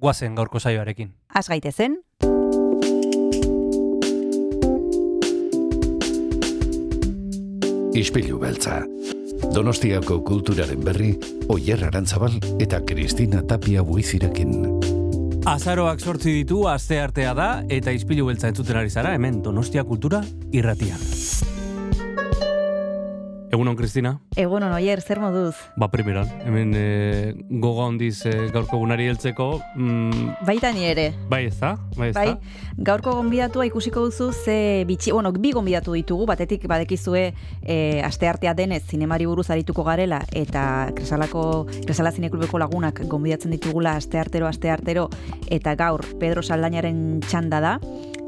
guazen gaurko saioarekin. Az gaitezen, Ispilu beltza. Donostiako kulturaren berri, Oyer Arantzabal eta Kristina Tapia buizirekin. Azaroak sortzi ditu, aste artea da, eta izpilu beltza entzuten ari zara, hemen Donostia Kultura irratian. Egunon, Kristina? egun oier, zer moduz? Ba, primeran, hemen e, goga hondiz e, gaurko gunari heltzeko, mm, Baita ni ere. bai ez da, bai ez Bai, da. gaurko gonbidatua ikusiko duzu ze bitxi, bueno, bi gonbidatu ditugu, batetik badekizue e, asteartea denez zinemari buruz arituko garela eta Kresalako Kresala Zineklubeko lagunak gonbidatzen ditugula asteartero asteartero eta gaur Pedro Saldañaren txanda da.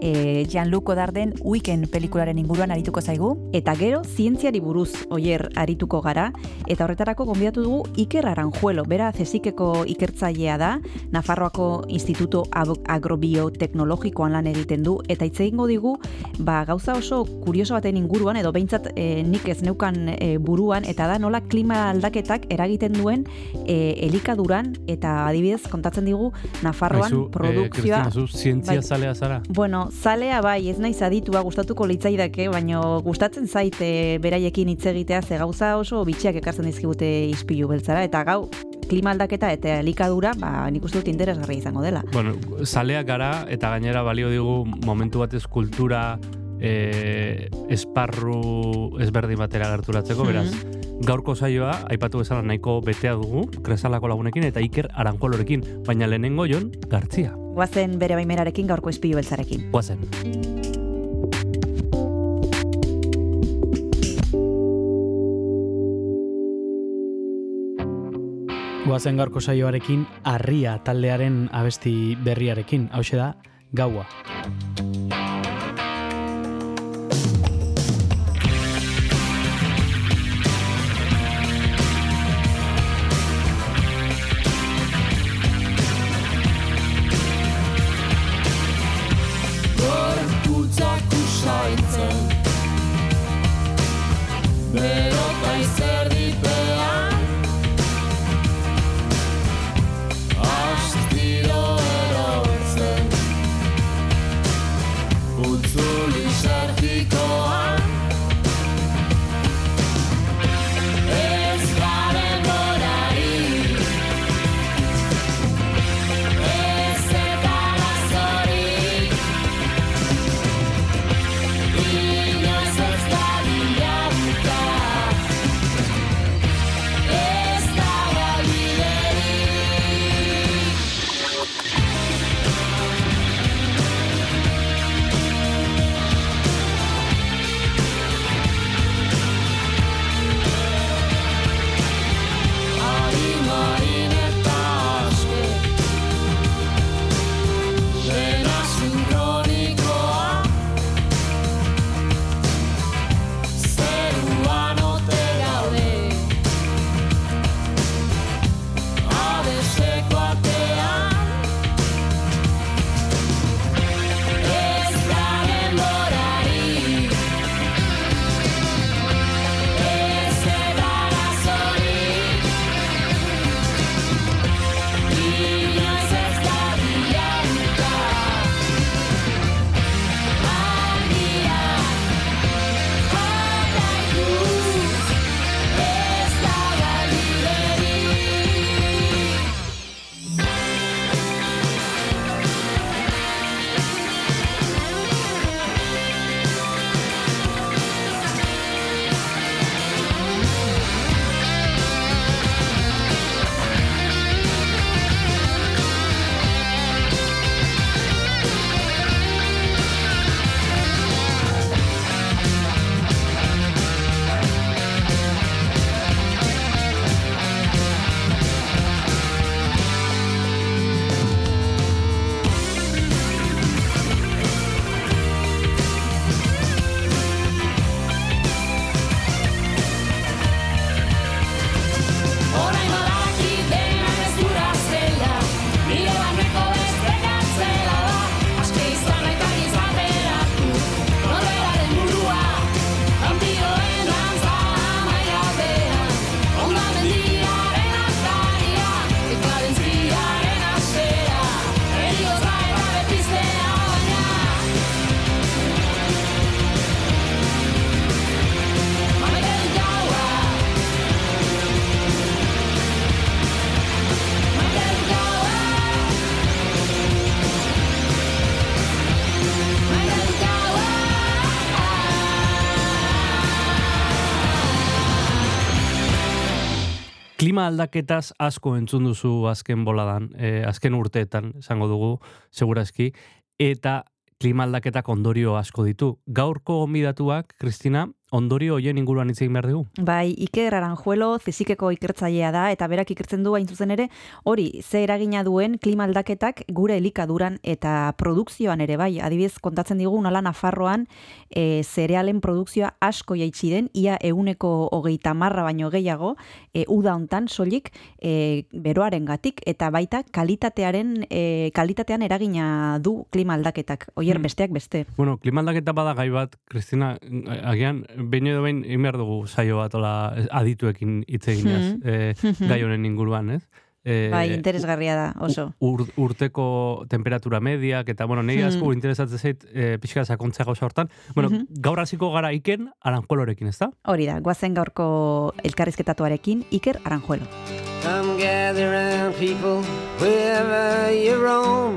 E, Jean-Luc Godarden Weekend pelikularen inguruan arituko zaigu. Eta gero zientziari buruz oier arituko gara. Eta horretarako gonbidatu dugu Iker Aranjuelo, bera zesikeko ikertzailea da, Nafarroako Instituto Agrobioteknologikoan lan egiten du. Eta hitz egingo digu ba, gauza oso kurioso baten inguruan edo behintzat e, nik ez neukan e, buruan eta da nola klima aldaketak eragiten duen e, elikaduran. Eta adibidez kontatzen digu Nafarroan Aizu, eh, produkzioa Kristina, zu zientzia Bai. zalea zara? Bueno, zalea bai, ez naiz aditua gustatuko litzaidake, baino gustatzen zaite beraiekin hitz egitea ze gauza oso bitxiak ekartzen dizkigute ispilu beltzara eta gau klima aldaketa eta elikadura, ba nik uste dut interesgarria izango dela. Bueno, zaleak gara eta gainera balio digu momentu batez kultura e, esparru ezberdin batera gerturatzeko, beraz, gaurko saioa, aipatu bezala nahiko betea dugu, kresalako lagunekin eta Iker Aranjuelorekin, baina lehenengo jon, gartzia. Guazen bere baimerarekin gaurko ispilu beltzarekin. Guazen. Guazen gaurko saioarekin harria taldearen abesti berriarekin, hau da gaua. Bero pai klima aldaketaz asko entzun duzu azken boladan, eh, azken urteetan, esango dugu, segurazki, eta klima aldaketak ondorio asko ditu. Gaurko gomidatuak, Kristina, ondorio hoien inguruan hitz egin behar dugu? Bai, Iker Aranjuelo fizikeko ikertzailea da eta berak ikertzen du hain zuzen ere hori ze eragina duen klima aldaketak gure elikaduran eta produkzioan ere bai. Adibidez kontatzen digu nola Nafarroan e, zerealen produkzioa asko jaitsi den ia euneko hogeita marra baino gehiago e, uda hontan soilik e, beroarengatik eta baita kalitatearen e, kalitatean eragina du klima aldaketak. Oier Hmm. besteak beste. Bueno, klima aldaketa bada gai bat, Kristina, agian, behin edo behin, behar dugu saio bat, ola, adituekin hitz eginez, Mhm. eh, gai honen inguruan, ez? Eh, Bai, interesgarria da, oso. ur, urteko temperatura mediak, eta, bueno, nire asko Hmm. interesatzen zait, eh, pixka sakontzea gauza hortan. Bueno, Mhm. gaur hasiko gara iken, aranjuelorekin, ez da? Hori da, guazen gaurko elkarrizketatuarekin Iker Aranjuelo. Come gather round people wherever you roam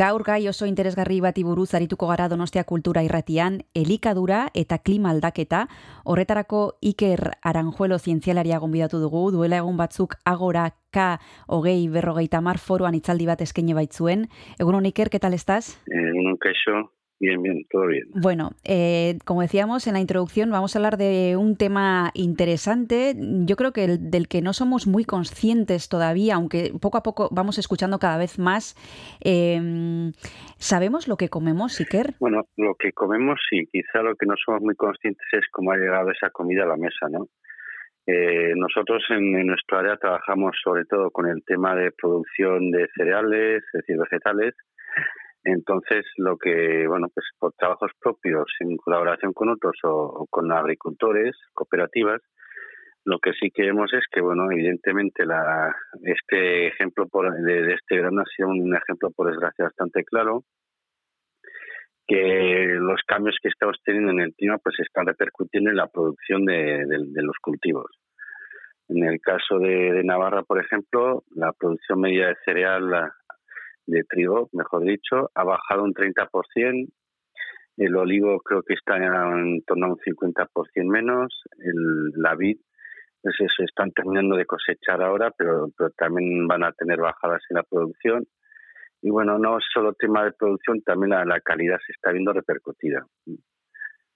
Gaur gai oso interesgarri bati buruz arituko gara Donostia Kultura Irratian, elikadura eta klima aldaketa. Horretarako Iker Aranjuelo zientzialaria gonbidatu dugu, duela egun batzuk agora K hogei berrogeita mar foruan itzaldi bat eskaini baitzuen. Egunon Iker, ¿qué tal estás? Eh, un queso, bien, bien, todo bien. Bueno, eh, como decíamos en la introducción, vamos a hablar de un tema interesante, yo creo que el, del que no somos muy conscientes todavía, aunque poco a poco vamos escuchando cada vez más. Eh, ¿Sabemos lo que comemos, Iker? Bueno, lo que comemos sí, quizá lo que no somos muy conscientes es cómo ha llegado esa comida a la mesa, ¿no? Eh, nosotros en, en nuestro área trabajamos sobre todo con el tema de producción de cereales, es decir, vegetales, Entonces, lo que, bueno, pues por trabajos propios, en colaboración con otros o, con agricultores, cooperativas, lo que sí que vemos es que, bueno, evidentemente la, este ejemplo por, de, este verano ha sido un ejemplo, por desgracia, bastante claro, que los cambios que estamos teniendo en el clima pues están repercutiendo en la producción de, los cultivos. En el caso de, de Navarra, por ejemplo, la producción media de cereal, de trigo, mejor dicho, ha bajado un 30%, el olivo creo que está en torno a un 50% menos, el, la vid, pues eso, están terminando de cosechar ahora, pero, también van a tener bajadas en la producción. Y bueno, no solo tema de producción, también la calidad se está viendo repercutida.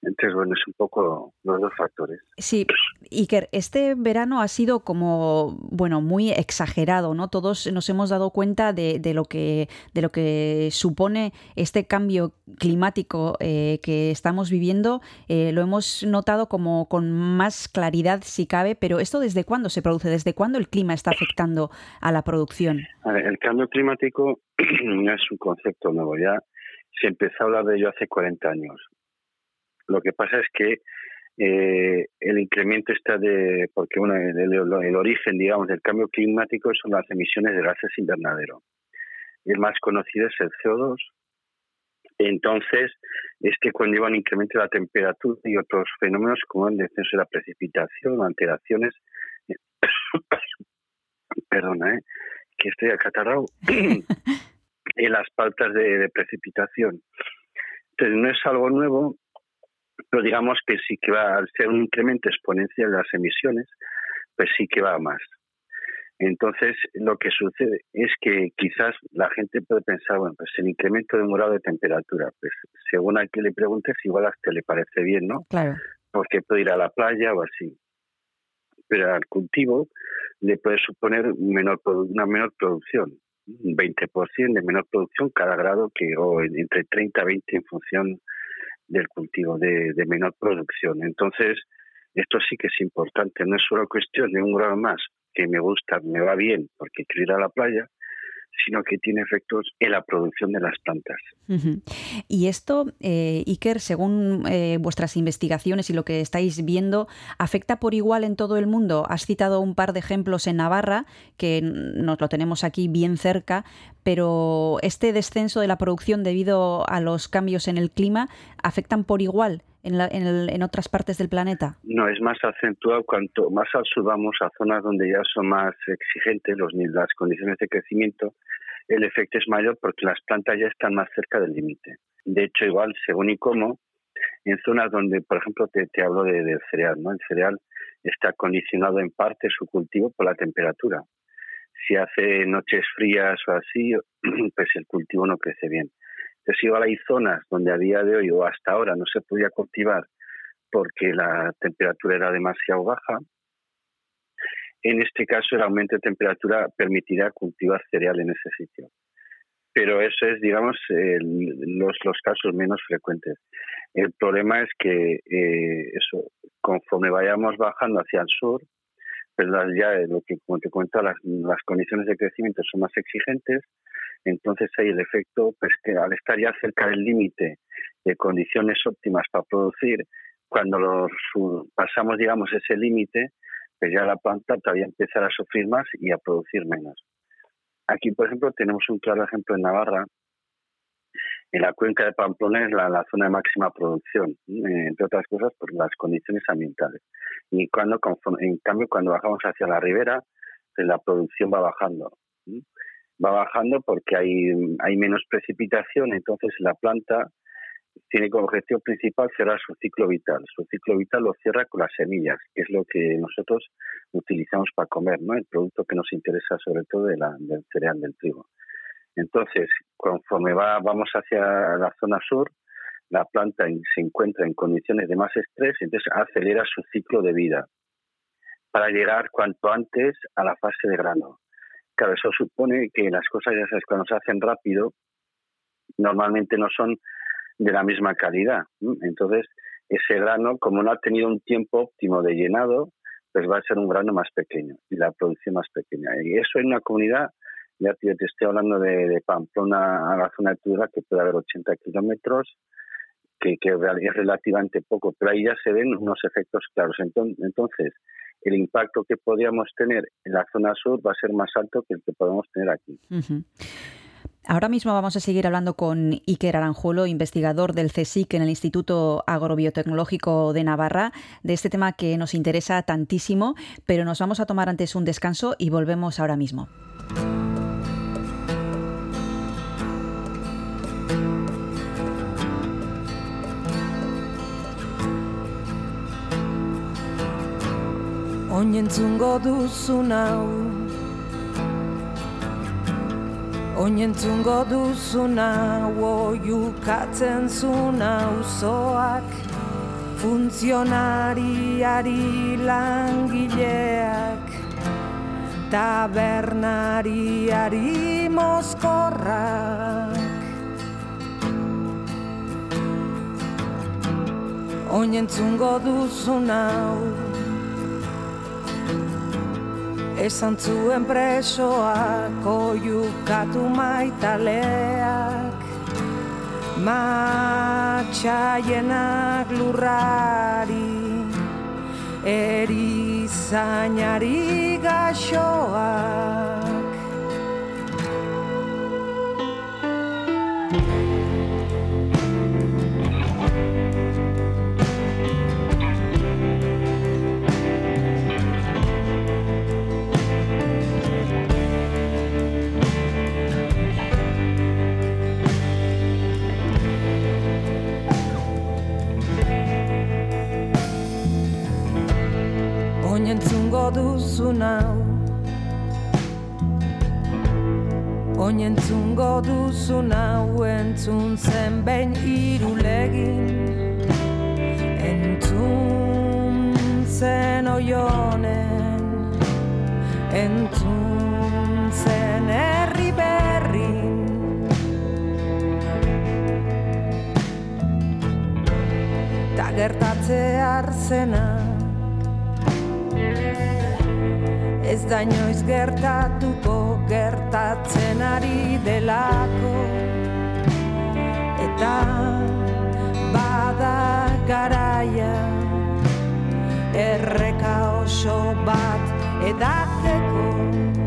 Entonces, bueno, es un poco los dos factores. Sí, Iker, este verano ha sido como, bueno, muy exagerado, ¿no? Todos nos hemos dado cuenta de, de lo, que, de lo que supone este cambio climático eh, que estamos viviendo. Eh, lo hemos notado como con más claridad, si cabe, pero ¿esto desde cuándo se produce? ¿Desde cuándo el clima está afectando a la producción? A ver, el cambio climático no es un concepto nuevo, ya se empezó a hablar de ello hace 40 años. Lo que pasa es que eh, el incremento está de, porque bueno, el, el- el origen, digamos, del cambio climático son las emisiones de gases invernadero. El más conocido es el CO2. Entonces, es que conlleva un incremento de la temperatura y otros fenómenos como el descenso de la precipitación, alteraciones. Perdona, ¿eh? que estoy acatarrado. en las pautas de, de precipitación. Entonces, no es algo nuevo, pero digamos que sí que va, al ser un incremento exponencial de las emisiones, pues sí que va a más. Entonces, lo que sucede es que quizás la gente puede pensar, bueno, pues el incremento de un grado de temperatura, pues según a quien le preguntes, igual hasta le parece bien, ¿no? Claro. Porque puede ir a la playa o así. Pero al cultivo le puede suponer menor, una menor producción, un 20% de menor producción cada grado, que o en- entre 30 y 20 en función del cultivo, de, menor producción. Entonces, esto sí que es importante, no es solo cuestión de un grado más, que me gusta, me va bien, porque quiero ir a la playa, sino que tiene efectos en la producción de las plantas. Y esto, eh, Iker, según eh, vuestras investigaciones y lo que estáis viendo, ¿afecta por igual en todo el mundo? Has citado un par de ejemplos en Navarra, que nos lo tenemos aquí bien cerca, pero este descenso de la producción debido a los cambios en el clima, ¿afectan por igual en, la- en el- en otras partes del planeta? No, es más acentuado cuanto más al a zonas donde ya son más exigentes los, las condiciones de crecimiento, el efecto es mayor porque las plantas ya están más cerca del límite. De hecho, igual, según y cómo, en zonas donde, por ejemplo, te, hablo de, del cereal, ¿no? El cereal está condicionado en parte su cultivo por la temperatura. Si hace noches frías o así, pues el cultivo no crece bien. Entonces, igual hay zonas donde a día de hoy o hasta ahora no se podía cultivar porque la temperatura era demasiado baja. En este caso, el aumento de temperatura permitirá cultivar cereal en ese sitio. Pero eso es, digamos, el- los, los casos menos frecuentes. El problema es que eh, eso, conforme vayamos bajando hacia el sur, pues las, ya lo que como te cuento, las, las condiciones de crecimiento son más exigentes, entonces hay el efecto, pues que al estar ya cerca del límite de condiciones óptimas para producir, cuando los, pasamos, digamos, ese límite, pues ya la planta todavía empezará a sufrir más y a producir menos. Aquí, por ejemplo, tenemos un claro ejemplo en Navarra. En la cuenca de Pamplona es la, la zona de máxima producción, eh, entre otras cosas por las condiciones ambientales. Y cuando, en cambio, cuando bajamos hacia la ribera, pues la producción va bajando. Va bajando porque hay, hay menos precipitación, entonces la planta tiene como objetivo principal cerrar su ciclo vital. Su ciclo vital lo cierra con las semillas, que es lo que nosotros utilizamos para comer, ¿no? El producto que nos interesa sobre todo de la, del cereal, del trigo. Entonces, conforme va, vamos hacia la zona sur, la planta se encuentra en condiciones de más estrés, entonces acelera su ciclo de vida para llegar cuanto antes a la fase de grano. Claro, eso supone que las cosas, ya sabes, cuando se hacen rápido, normalmente no son de la misma calidad. Entonces, ese grano, como no ha tenido un tiempo óptimo de llenado, pues va a ser un grano más pequeño y la producción más pequeña. Y eso en una comunidad Ya te estoy hablando de, Pamplona a la zona de Tudela, que puede haber 80 kilómetros, que es relativamente poco, pero ahí ya se ven unos efectos claros. Entonces, el impacto que podríamos tener en la zona sur va a ser más alto que el que podemos tener aquí. Ahora mismo vamos a seguir hablando con Iker Aranjuelo, investigador del CSIC en el Instituto Agrobiotecnológico de Navarra, de este tema que nos interesa tantísimo, pero nos vamos a tomar antes un descanso y volvemos ahora mismo. Oinentzungo duzun hau Oinentzungo duzun hau Oiukatzen zun auzoak Funtzionariari langileak Tabernariari mozkorrak. Oinentzungo duzun hau Esan zuen presoak oiukatu maitaleak. Matxaienak lurrari Erizainari gaxoak Oinentzungo duzun hau Oinentzungo duzun hau entzun zen behin irulegin Entzun zen oionen Entzun zen herri berrin. Ta gertatze arzena Ez da inoiz gertatuko gertatzen ari delako. Eta bada garaia Erreka oso bat edatzeko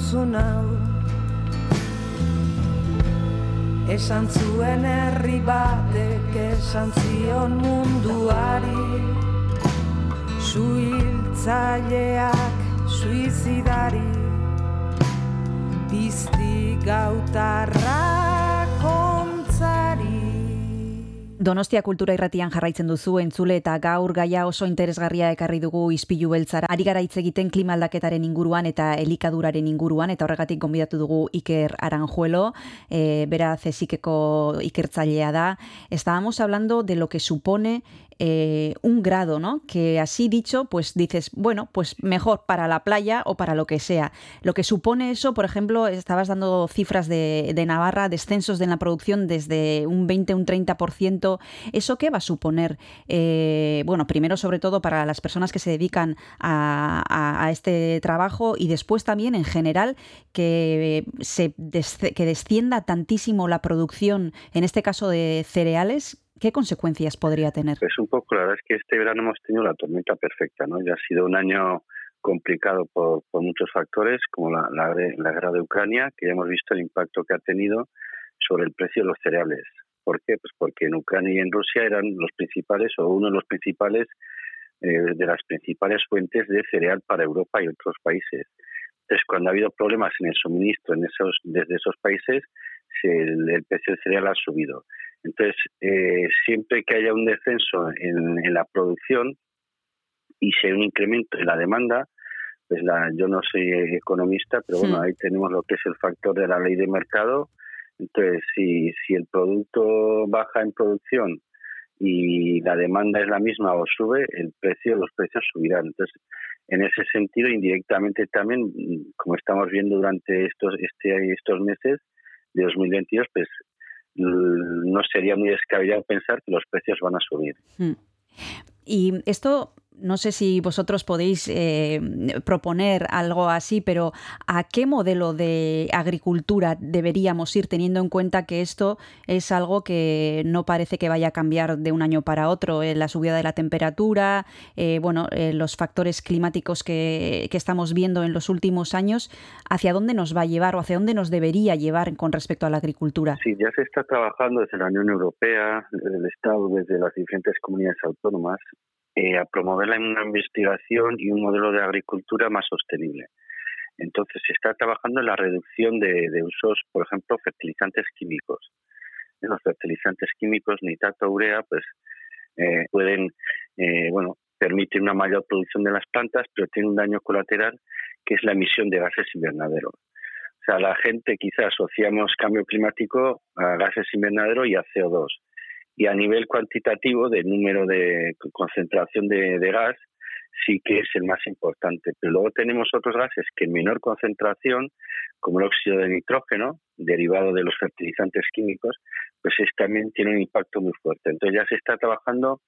duzun hau Esan zuen herri batek esan zion munduari. Suhiltzaileak suizidari. Bizti gautarra Donostia kultura irratian jarraitzen duzu entzule eta gaur gaia oso interesgarria ekarri dugu ispilu beltzara. Ari gara hitz egiten klima aldaketaren inguruan eta elikaduraren inguruan eta horregatik gonbidatu dugu Iker Aranjuelo, e, bera zesikeko ikertzailea da. Estábamos hablando de lo que supone eh, un grado, ¿no? Que así dicho, pues dices, bueno, pues mejor para la playa o para lo que sea. Lo que supone eso, por ejemplo, estabas dando cifras de, Navarra, descensos de la producción desde un 20, un 30%. ¿Eso qué va a suponer? Eh, bueno, primero sobre todo para las personas que se dedican a, este trabajo y después también en general que, se que descienda tantísimo la producción, en este caso de cereales. ¿Qué consecuencias podría tener? Pues un poco, la verdad es que este verano hemos tenido la tormenta perfecta, ¿no? Ya ha sido un año complicado por, muchos factores, como la, guerra de Ucrania, que ya hemos visto el impacto que ha tenido sobre el precio de los cereales. ¿Por qué? Pues porque en Ucrania y en Rusia eran los principales o uno de los principales eh, de las principales fuentes de cereal para Europa y otros países. Entonces, cuando ha habido problemas en el suministro en esos, desde esos países, se- el precio del cereal ha subido. Entonces, eh, siempre que haya un descenso en, en la producción y si hay un incremento en la demanda, pues la, yo no soy economista, pero bueno, ahí tenemos lo que es el factor de la ley de mercado. Entonces, si, si el producto baja en producción y la demanda es la misma o sube, el precio, los precios subirán. Entonces, en ese sentido, indirectamente también, como estamos viendo durante estos, este, estos meses de 2022, pues no sería muy descabellado pensar que los precios van a subir. Mm. Y esto, no sé si vosotros podéis eh, proponer algo así, pero ¿a qué modelo de agricultura deberíamos ir teniendo en cuenta que esto es algo que no parece que vaya a cambiar de un año para otro? Eh, la subida de la temperatura, eh, bueno, los factores climáticos que, que estamos viendo en los últimos años, ¿hacia dónde nos va a llevar o hacia dónde nos debería llevar con respecto a la agricultura? Sí, ya se está trabajando desde la Unión Europea, desde el Estado, desde las diferentes comunidades autónomas, eh, a promover una investigación y un modelo de agricultura más sostenible. Entonces, se está trabajando en la reducción de, usos, por ejemplo, fertilizantes químicos. En los fertilizantes químicos, nitrato, urea, pues eh, pueden, eh, bueno, una mayor producción de las plantas, pero tienen un daño colateral que es la emisión de gases invernadero. O sea, la gente quizás asociamos cambio climático a gases invernadero y a CO2. Y a nivel cuantitativo de número de concentración de, gas sí que es el más importante. Pero luego tenemos otros gases que en menor concentración, como el óxido de nitrógeno, derivado de los fertilizantes químicos, pues es, también tiene un impacto muy fuerte. Entonces ya se está trabajando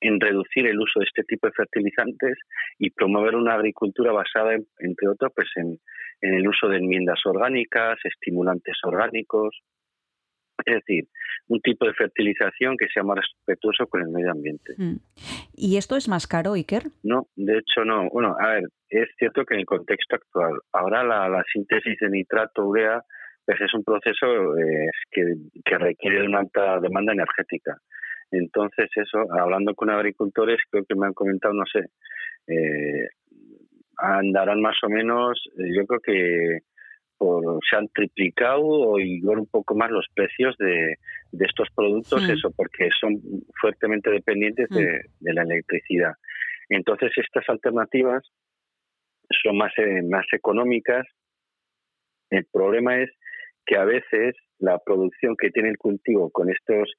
en reducir el uso de este tipo de fertilizantes y promover una agricultura basada, en- entre otros, pues en, en el uso de enmiendas orgánicas, estimulantes orgánicos, es decir, un tipo de fertilización que sea más respetuoso con el medio ambiente. Mm. ¿Y esto es más caro, Iker? No, de hecho no. Bueno, a ver, es cierto que en el contexto actual, ahora la, la síntesis de nitrato urea pues es un proceso eh, que, que requiere de una alta demanda energética. Entonces, eso, hablando con agricultores, creo que me han comentado, no sé, eh, andarán más o menos, eh, yo creo que por, se han triplicado o igual un poco más los precios de, de estos productos, eso porque son fuertemente dependientes de, de la electricidad. Entonces estas alternativas son más, eh, más económicas. El problema es que a veces la producción que tiene el cultivo con estos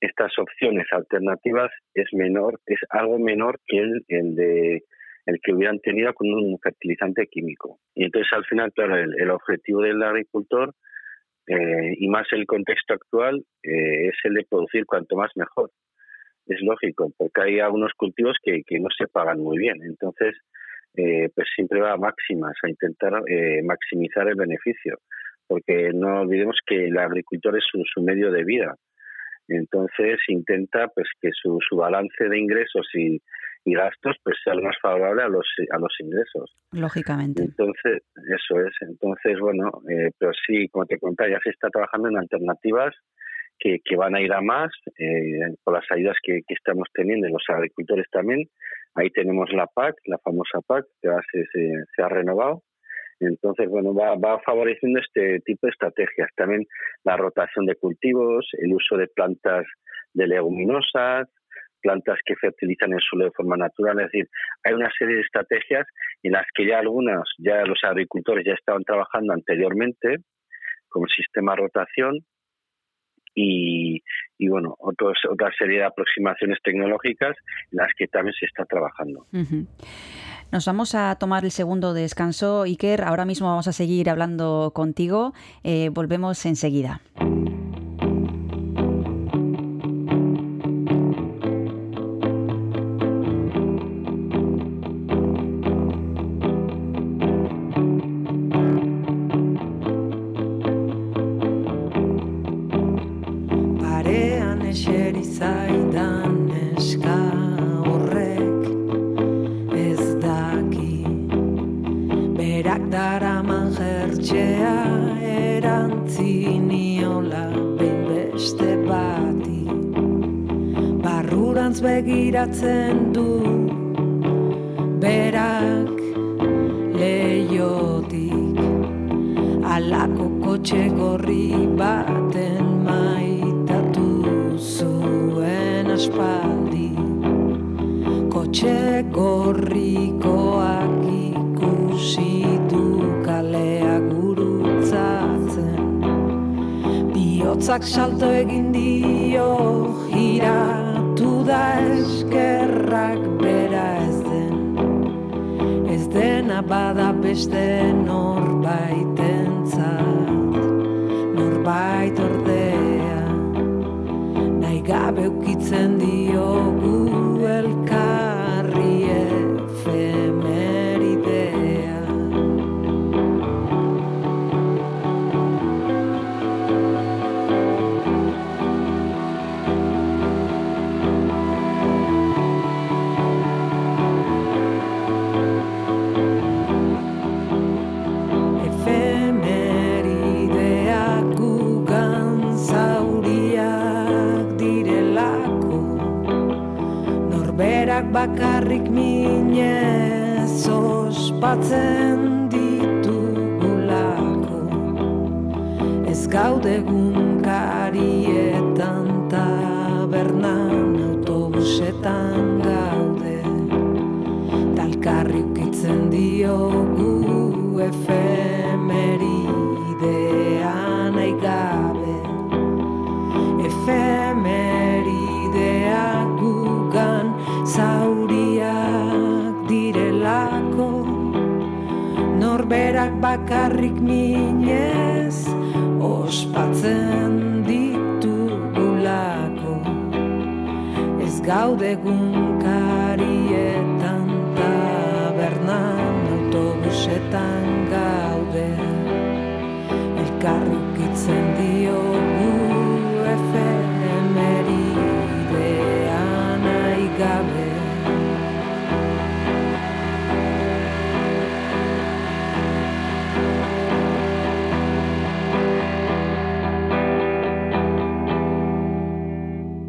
estas opciones alternativas es menor, es algo menor que el, el de el que hubieran tenido con un fertilizante químico. Y entonces al final, claro, el, objetivo del agricultor eh, y más el contexto actual eh, es el de producir cuanto más mejor. Es lógico, porque hay algunos cultivos que, que no se pagan muy bien. Entonces, eh, pues siempre va a máximas, a intentar eh, maximizar el beneficio, porque no olvidemos que el agricultor es su, su medio de vida. Entonces intenta pues que su, su balance de ingresos y, y gastos, pues sea lo más favorable a los, a los ingresos. Lógicamente. Entonces, eso es. Entonces, bueno, eh, pero sí, como te contaba, ya se está trabajando en alternativas que, que van a ir a más, eh, con las ayudas que, que estamos teniendo los agricultores también. Ahí tenemos la PAC, la famosa PAC, que ahora se, se, se ha renovado. Entonces, bueno, va, va favoreciendo este tipo de estrategias. También la rotación de cultivos, el uso de plantas de leguminosas, plantas que fertilizan el suelo de forma natural. Es decir, hay una serie de estrategias en las que ya algunas, ya los agricultores ya estaban trabajando anteriormente, como sistema de rotación, y, bueno, otra serie de aproximaciones tecnológicas en las que también se está trabajando. Nos vamos a tomar el segundo descanso, Iker. Ahora mismo vamos a seguir hablando contigo. Eh, volvemos enseguida. Eseri zaidan neska horrek. Ez daki Berak daraman jertxea erantziniola beste bati. Barrurantz begiratzen du berak leiotik Alako kotxe gorri baten aspaldi. Kotxe gorrikoak ikusi du kalea gurutzatzen. Biotzak salto egin dio giratu da eskerrak bera ez den. Ez dena bada beste norbaitentzat and the bakarrik minez ospatzen ditugulako. Ez gaude bakarrik minez ospatzen ditugulako. Ez gaude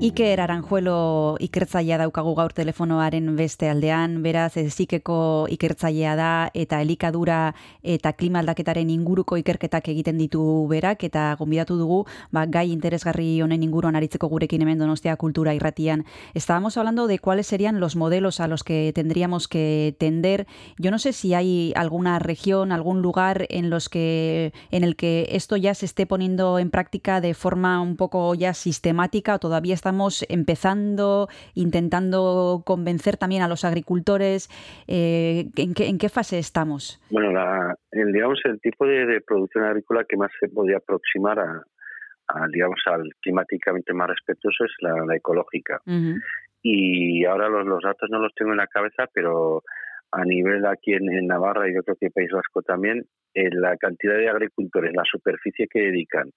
Iker Aranjuelo ikertzailea daukagu gaur telefonoaren beste aldean, beraz ezikeko ikertzailea da eta elikadura eta klima aldaketaren inguruko ikerketak egiten ditu berak eta gonbidatu dugu ba, gai interesgarri honen inguruan aritzeko gurekin hemen Donostia Kultura Irratian. Estábamos hablando de cuáles serían los modelos a los que tendríamos que tender. Yo no sé si hay alguna región, algún lugar en los que en el que esto ya se esté poniendo en práctica de forma un poco ya sistemática o todavía estamos empezando, intentando convencer también a los agricultores. Eh, ¿en, qué, ¿En qué fase estamos? Bueno, la, el, digamos, el tipo de, de, producción agrícola que más se podría aproximar a, a digamos, al climáticamente más respetuoso es la, la ecológica. Uh -huh. Y ahora los, los, datos no los tengo en la cabeza, pero a nivel aquí en, en Navarra y yo creo que País Vasco también, eh, la cantidad de agricultores, la superficie que dedican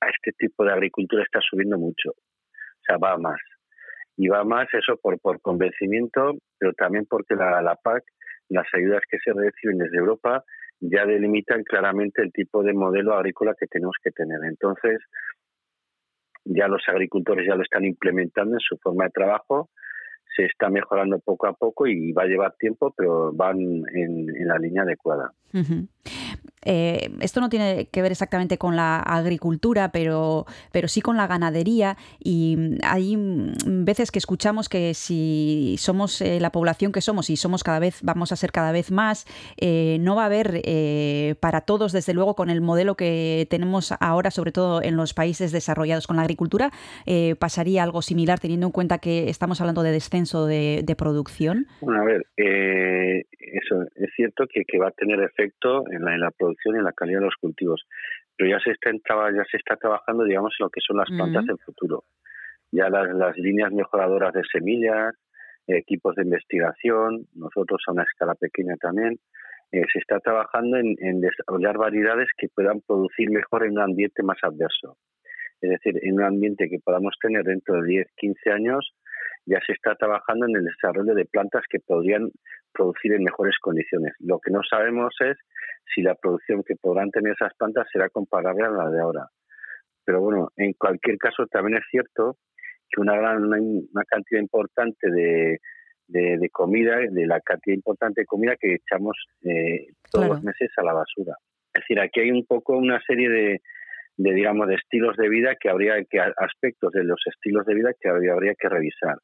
a este tipo de agricultura está subiendo mucho. Sea, va más. y va más eso por, por convencimiento, pero también porque la, la PAC, las ayudas que se reciben desde Europa, ya delimitan claramente el tipo de modelo agrícola que tenemos que tener. Entonces, ya los agricultores ya lo están implementando en su forma de trabajo se está mejorando poco a poco y va a llevar tiempo, pero van en, la línea adecuada. Eh, esto no tiene que ver exactamente con la agricultura, pero, pero sí con la ganadería. Y hay veces que escuchamos que si somos eh, la población que somos y somos cada vez, vamos a ser cada vez más, eh, no va a haber para todos, desde luego, con el modelo que tenemos ahora, sobre todo en los países desarrollados con la agricultura, pasaría algo similar, teniendo en cuenta que estamos hablando de descenso de, producción. Bueno, a ver, eso es cierto que, que, va a tener efecto en la, en la producción y en la calidad de los cultivos. Pero ya se está, ya se está trabajando, digamos, en lo que son las plantas del futuro. Ya las, las líneas mejoradoras de semillas, equipos de investigación, nosotros a una escala pequeña también, eh, se está trabajando en, en, desarrollar variedades que puedan producir mejor en un ambiente más adverso. Es decir, en un ambiente que podamos tener dentro de 10, 15 años, ya se está trabajando en el desarrollo de plantas que podrían producir en mejores condiciones. Lo que no sabemos es si la producción que podrán tener esas plantas será comparable a la de ahora. Pero bueno, en cualquier caso también es cierto que una gran una cantidad importante de, de, comida, de la cantidad importante de comida que echamos eh, todos los meses a la basura. Es decir, aquí hay un poco una serie de, de digamos de estilos de vida que habría que aspectos de los estilos de vida que habría, habría que revisar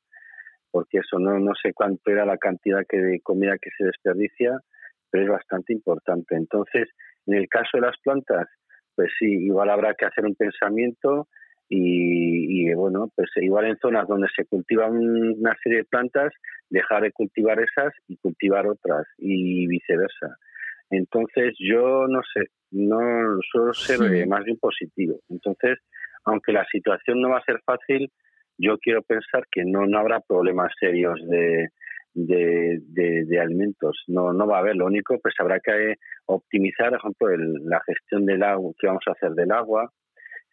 porque eso no no sé cuánto era la cantidad que de comida que se desperdicia pero es bastante importante. Entonces, en el caso de las plantas, pues sí, igual habrá que hacer un pensamiento y, bueno, pues igual en zonas donde se cultivan una serie de plantas, dejar de cultivar esas y cultivar otras y viceversa. Entonces, yo no sé, no suelo ser más bien positivo. Entonces, aunque la situación no va a ser fácil, yo quiero pensar que no, no habrá problemas serios de, de, alimentos. No, no va a haber. Lo único, pues habrá que optimizar, por ejemplo, la gestión del agua, que vamos a hacer del agua.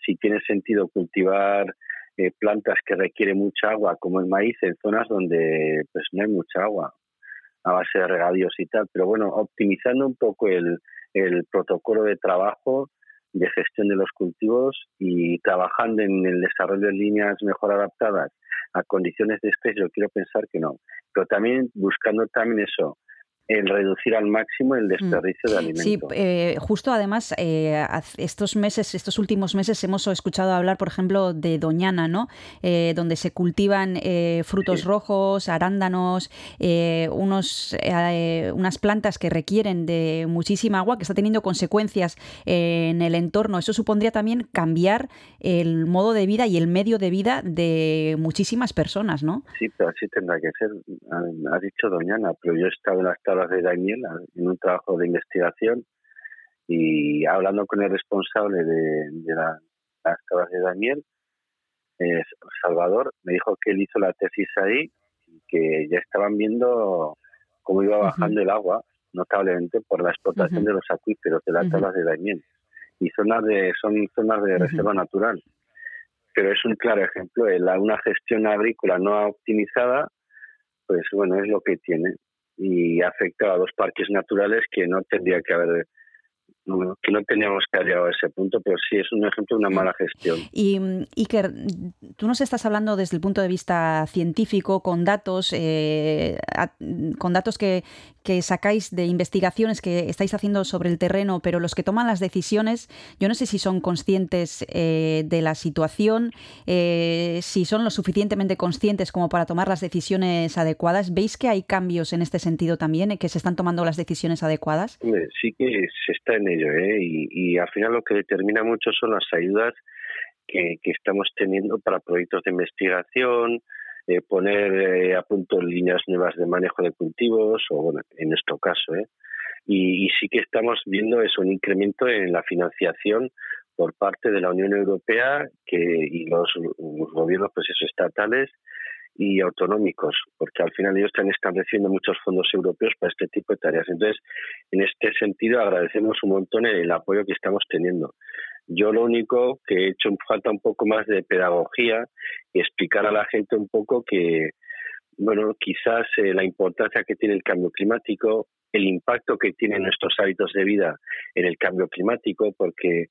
Si tiene sentido cultivar eh, plantas que requieren mucha agua, como el maíz, en zonas donde pues no hay mucha agua, a base de regadíos y tal. Pero bueno, optimizando un poco el, el protocolo de trabajo de gestión de los cultivos y trabajando en el desarrollo de líneas mejor adaptadas a condiciones de estrés, yo quiero pensar que no. Pero también buscando también eso, el reducir al máximo el desperdicio de mm. alimentos. Sí, eh, justo además, eh, estos meses, estos últimos meses hemos escuchado hablar, por ejemplo, de Doñana, ¿no? Eh, donde se cultivan frutos rojos, arándanos, unos, unas plantas que requieren de muchísima agua, que está teniendo consecuencias en el entorno. Eso supondría también cambiar el modo de vida y el medio de vida de muchísimas personas, ¿no? Sí, pero así tendrá que ser. Ha dicho Doñana, pero yo he estado en las de Daniel en un trabajo de investigación y hablando con el responsable de, las tablas de Daniel, Salvador, me dijo que él hizo la tesis ahí y que ya estaban viendo cómo iba bajando el agua notablemente por la explotación de los acuíferos de las tablas de Daniel. Y zonas de son zonas de reserva natural. Pero es un claro ejemplo una gestión agrícola no optimizada pues bueno es lo que tiene y afecta a dos parques naturales que no tendría que haber que no teníamos que llegado a ese punto, pero sí es un ejemplo de una mala gestión. Y Iker, tú nos estás hablando desde el punto de vista científico, con datos, eh, con datos que, que sacáis de investigaciones que estáis haciendo sobre el terreno, pero los que toman las decisiones, yo no sé si son conscientes eh, de la situación, eh, si son lo suficientemente conscientes como para tomar las decisiones adecuadas. ¿Veis que hay cambios en este sentido también, que se están tomando las decisiones adecuadas? Sí que se está en ello, ¿eh? y, al final lo que determina mucho son las ayudas que estamos teniendo para proyectos de investigación, eh, poner eh, a punto líneas nuevas de manejo de cultivos, o bueno, en nuestro caso, ¿eh? Y, sí que estamos viendo eso, un incremento en la financiación por parte de la Unión Europea y los, gobiernos pues estatales y autonómicos, porque al final ellos están estableciendo muchos fondos europeos para este tipo de tareas. Entonces, en este sentido, agradecemos un montón el apoyo que estamos teniendo. Yo lo único que he hecho falta un poco más de pedagogía y explicar a la gente un poco que, bueno, quizás eh, la importancia que tiene el cambio climático, el impacto que tienen nuestros hábitos de vida en el cambio climático, porque,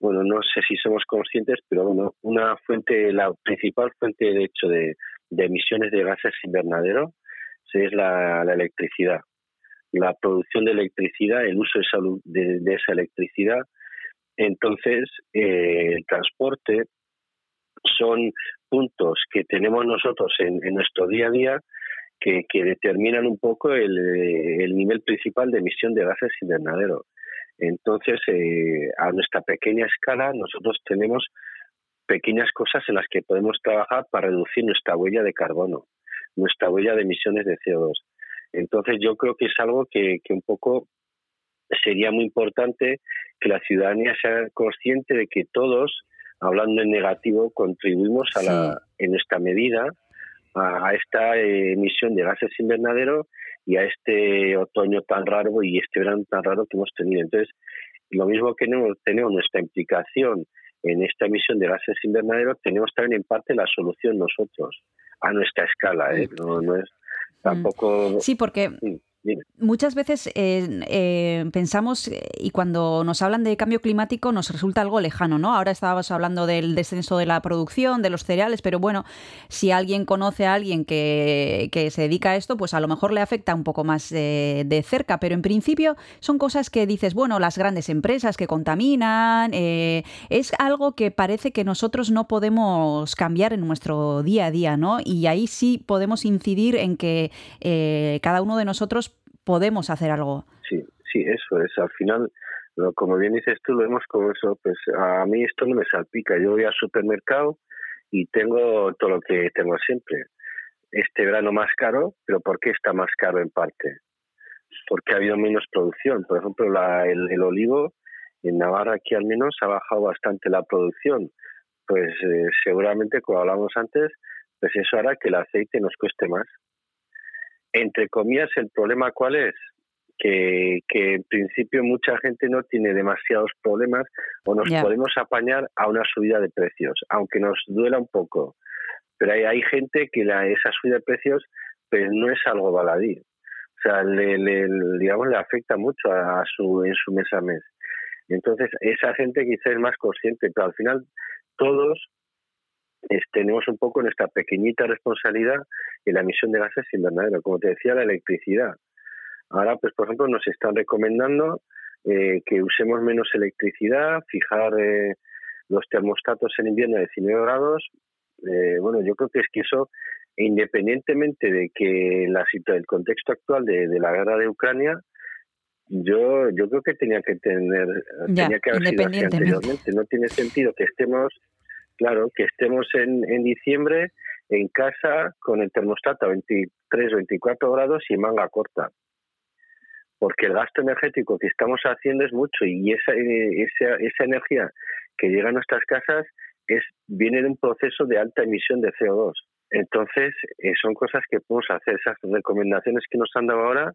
bueno, no sé si somos conscientes, pero bueno, una fuente, la principal fuente de hecho de, emisiones de gases invernadero es la, electricidad. La producción de electricidad, el uso de esa electricidad entonces, eh, el transporte son puntos que tenemos nosotros en, nuestro día a día que, determinan un poco el, nivel principal de emisión de gases invernadero. Entonces, eh, a nuestra pequeña escala, nosotros tenemos pequeñas cosas en las que podemos trabajar para reducir nuestra huella de carbono, nuestra huella de emisiones de CO2. Entonces, yo creo que es algo que un poco sería muy importante que la ciudadanía sea consciente de que todos, hablando en negativo, contribuimos a la, en esta medida a, esta emisión de gases invernadero y a este otoño tan raro y este verano tan raro que hemos tenido. Entonces, lo mismo que tenemos, nuestra implicación en esta emisión de gases invernaderos, tenemos también en parte la solución nosotros, a nuestra escala. ¿eh? No, no es mm. tampoco. Sí, porque Muchas veces eh, eh, pensamos, eh, y cuando nos hablan de cambio climático, nos resulta algo lejano, ¿no? Ahora estábamos hablando del descenso de la producción, de los cereales, pero bueno, si alguien conoce a alguien que, se dedica a esto, pues a lo mejor le afecta un poco más de cerca, pero en principio son cosas que dices, bueno, las grandes empresas que contaminan, es algo que parece que nosotros no podemos cambiar en nuestro día a día, ¿no? Y ahí sí podemos incidir en que cada uno de nosotros podemos hacer algo. Sí, sí, eso es. Al final, como bien dices tú, lo vemos como eso, pues a mí esto no me salpica. Yo voy al supermercado y tengo todo lo que tengo siempre. Este verano más caro, pero ¿por qué está más caro en parte? Porque ha habido menos producción. Por ejemplo, la, el, olivo en Navarra aquí al menos ha bajado bastante la producción. Pues eh, seguramente, como hablamos antes, pues eso hará que el aceite nos cueste más entre comillas, el problema cuál es? Que, en principio mucha gente no tiene demasiados problemas o nos podemos apañar a una subida de precios, aunque nos duela un poco. Pero hay, hay gente que la, esa subida de precios pues no es algo baladí. O sea, le, digamos, le afecta mucho a, su, en su mes a mes. Entonces, esa gente quizás es más consciente, pero al final todos tenemos un poco nuestra pequeñita responsabilidad en la emisión de gases invernadero. Como te decía, la electricidad. Ahora, pues por ejemplo, nos están recomendando eh, que usemos menos electricidad, fijar eh, los termostatos en invierno a 19 grados. Eh, bueno, yo creo que es que eso, independientemente de que la el contexto actual de, la guerra de Ucrania, yo yo creo que tenía que tener tenía que haber sido así anteriormente. No tiene sentido que estemos Claro, que estemos en, en diciembre en casa con el termostato a 23, 24 grados y manga corta. Porque el gasto energético que estamos haciendo es mucho y esa, esa, esa energía que llega a nuestras casas es viene de un proceso de alta emisión de CO2. Entonces, eh, son cosas que podemos hacer. Esas recomendaciones que nos han dado ahora,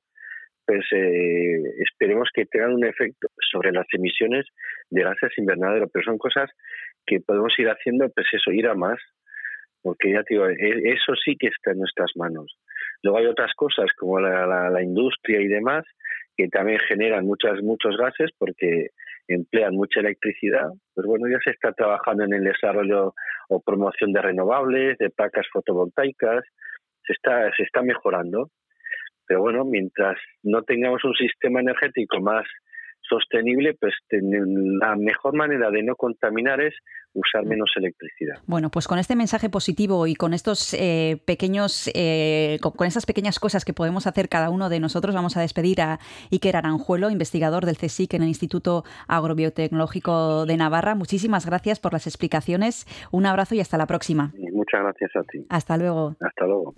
pues eh, esperemos que tengan un efecto sobre las emisiones de gases invernaderos. Pero son cosas que podemos ir haciendo, pues eso, ir más, porque ya te digo, e, eso sí que está en nuestras manos. Luego hay otras cosas como la, la, industria y demás que también generan muchas, muchos gases porque emplean mucha electricidad. Pues bueno, ya se está trabajando en el desarrollo o promoción de renovables, de placas fotovoltaicas, se está, se está mejorando. Pero bueno, mientras no tengamos un sistema energético más sostenible, pues la mejor manera de no contaminar es usar menos electricidad. Bueno, pues con este mensaje positivo y con estos eh, pequeños, eh, con, esas pequeñas cosas que podemos hacer cada uno de nosotros, vamos a despedir a Iker Aranjuelo, investigador del CSIC en el Instituto Agrobiotecnológico de Navarra. Muchísimas gracias por las explicaciones. Un abrazo y hasta la próxima. muchas gracias a ti. Hasta luego. Hasta luego.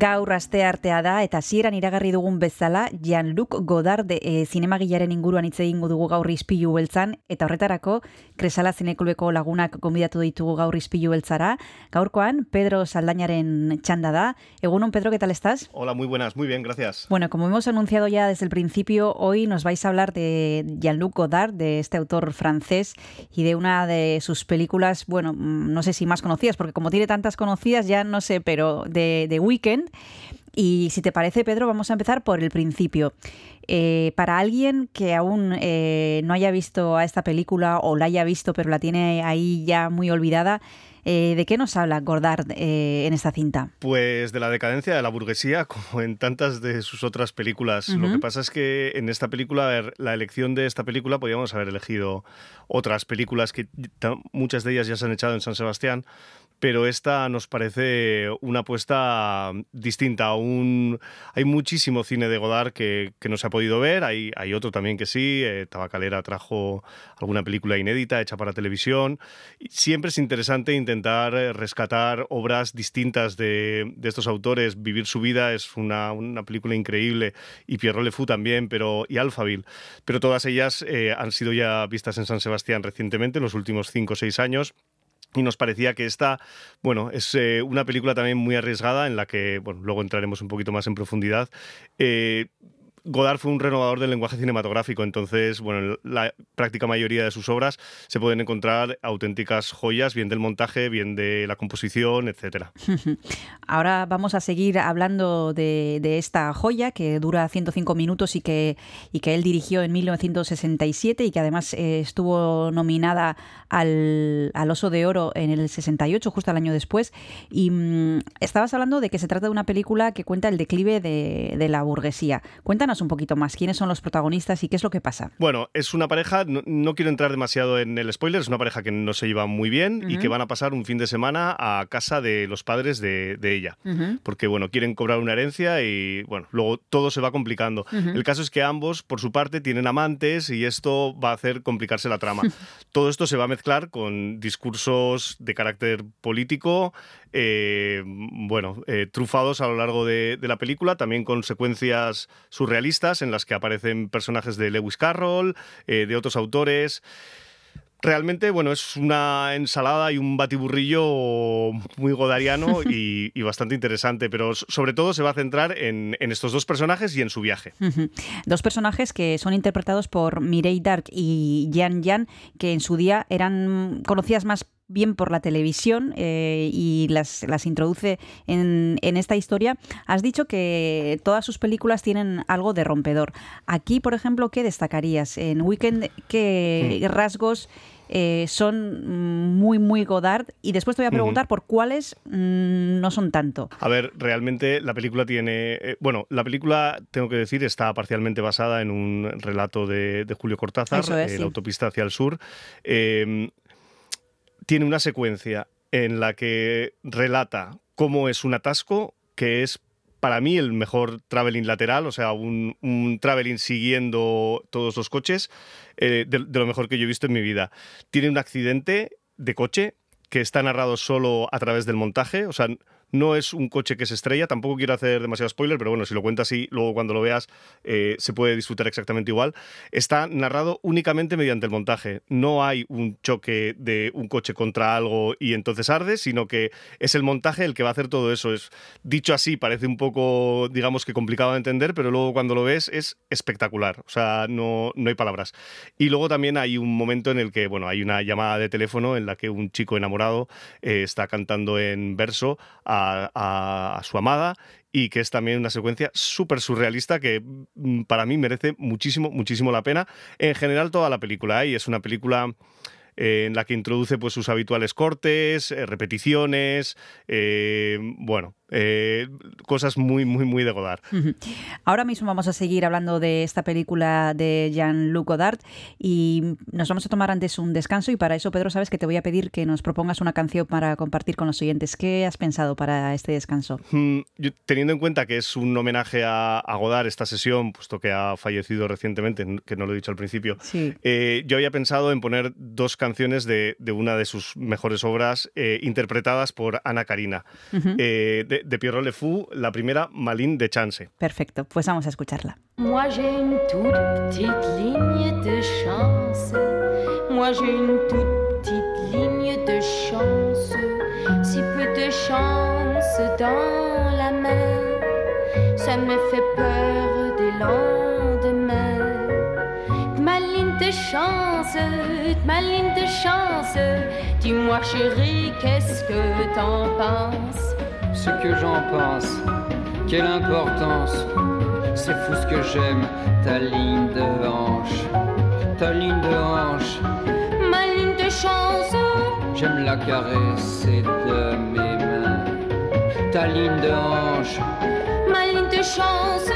Gaur aste artea da eta hasieran iragarri dugun bezala Jean-Luc Godard e, zinemagilaren inguruan hitz egingo dugu gaur ispilu beltzan eta horretarako Kresala Zineklubeko lagunak gonbidatu ditugu gaur ispilu beltzara. Gaurkoan Pedro Saldañaren txanda da. Egunon Pedro, ¿qué tal estás? Hola, muy buenas, muy bien, gracias. Bueno, como hemos anunciado ya desde el principio, hoy nos vais a hablar de Jean-Luc Godard, de este autor francés y de una de sus películas, bueno, mm, no sé si más conocidas, porque como tiene tantas conocidas ya no sé, pero de, de Weekend y si te parece, Pedro, vamos a empezar por el principio. Eh, para alguien que aún eh, no haya visto a esta película o la haya visto pero la tiene ahí ya muy olvidada, eh, ¿de qué nos habla Gordard eh, en esta cinta? Pues de la decadencia de la burguesía, como en tantas de sus otras películas. Uh -huh. Lo que pasa es que en esta película, la elección de esta película, podríamos haber elegido otras películas que muchas de ellas ya se han echado en San Sebastián, pero esta nos parece una apuesta distinta. Aún hay muchísimo cine de Godard que, no se ha podido ver, hay, otro también que sí, eh, Tabacalera trajo alguna película inédita hecha para televisión. Siempre es interesante intentar rescatar obras distintas de, estos autores. Vivir su vida es una, película increíble y Pierrot Le Fou también, pero, y Alphaville. Pero todas ellas eh, han sido ya vistas en San Sebastián recientemente, en los últimos cinco o seis años y nos parecía que esta, bueno, es eh, una película también muy arriesgada en la que, bueno, luego entraremos un poquito más en profundidad. Eh, Godard fue un renovador del lenguaje cinematográfico, entonces, bueno, la práctica mayoría de sus obras se pueden encontrar auténticas joyas, bien del montaje, bien de la composición, etcétera. Ahora vamos a seguir hablando de, esta joya que dura 105 minutos y que, y que él dirigió en 1967 y que además eh, estuvo nominada al, al, Oso de Oro en el 68, justo al año después. Y mmm, estabas hablando de que se trata de una película que cuenta el declive de, de la burguesía. Cuéntanos un poquito más. ¿Quiénes son los protagonistas y qué es lo que pasa? Bueno, es una pareja, no, no quiero entrar demasiado en el spoiler, es una pareja que no se lleva muy bien uh -huh. y que van a pasar un fin de semana a casa de los padres de, de ella. Uh -huh. Porque, bueno, quieren cobrar una herencia y, bueno, luego todo se va complicando. Uh -huh. El caso es que ambos, por su parte, tienen amantes y esto va a hacer complicarse la trama. todo esto se va a mezclar con discursos de carácter político, eh, bueno, eh, trufados a lo largo de, de, la película, también con secuencias surrealistas en las que aparecen personajes de Lewis Carroll, eh, de otros autores. Realmente, bueno, es una ensalada y un batiburrillo muy godariano y, y, bastante interesante, pero sobre todo se va a centrar en, en estos dos personajes y en su viaje. Uh -huh. Dos personajes que son interpretados por Mireille Dark y Jan Jan, que en su día eran conocidas más bien por la televisión eh, y las, las introduce en, en, esta historia. Has dicho que todas sus películas tienen algo de rompedor. Aquí, por ejemplo, ¿qué destacarías? En Weekend, ¿qué mm. rasgos eh, son muy, muy Godard? Y después te voy a preguntar uh -huh. por cuáles mmm, no son tanto. A ver, realmente la película tiene... Eh, bueno, la película, tengo que decir, está parcialmente basada en un relato de, de Julio Cortázar, es, eh, sí. La autopista hacia el sur tiene una secuencia en la que relata cómo es un atasco que es para mí el mejor traveling lateral, o sea, un, un traveling siguiendo todos los coches, eh, de, de, lo mejor que yo he visto en mi vida. Tiene un accidente de coche que está narrado solo a través del montaje, o sea, no es un coche que se estrella, tampoco quiero hacer demasiado spoiler, pero bueno, si lo cuento así, luego cuando lo veas eh, se puede disfrutar exactamente igual. Está narrado únicamente mediante el montaje. No hay un choque de un coche contra algo y entonces arde, sino que es el montaje el que va a hacer todo eso. Es, dicho así, parece un poco, digamos que complicado de entender, pero luego cuando lo ves es espectacular. O sea, no, no hay palabras. Y luego también hay un momento en el que, bueno, hay una llamada de teléfono en la que un chico enamorado eh, está cantando en verso a a, su amada y que es también una secuencia súper surrealista que mm, para mí merece muchísimo, muchísimo la pena. En general toda la película, ¿eh? y es una película eh, en la que introduce pues sus habituales cortes, eh, repeticiones, bueno, eh, cosas muy, muy, muy de Godard. Ahora mismo vamos a seguir hablando de esta película de Jean-Luc Godard y nos vamos a tomar antes un descanso y para eso, Pedro, sabes que te voy a pedir que nos propongas una canción para compartir con los oyentes. ¿Qué has pensado para este descanso? Mm, yo, teniendo en cuenta que es un homenaje a, a, Godard esta sesión, puesto que ha fallecido recientemente, que no lo he dicho al principio, sí. eh, yo había pensado en poner dos canciones de, de una de sus mejores obras eh, interpretadas por Ana Karina. Uh -huh. de, de, de Pierrot Le Fou, la primera Malin de Chance. Perfecto, pues vamos a escucharla. Moi j'ai une toute petite ligne de chance. Moi j'ai une toute petite ligne de chance. Si peu de chance dans la main, ça me fait peur des lendemains. De ma ligne de chance, de ma ligne de chance. Dis-moi chérie, qu'est-ce que t'en penses? Ce que j'en pense, quelle importance. C'est fou ce que j'aime, ta ligne de hanche. Ta ligne de hanche, Ma ligne de chance, j'aime la caresser de mes mains. Ta ligne de hanche, ma ligne de chance.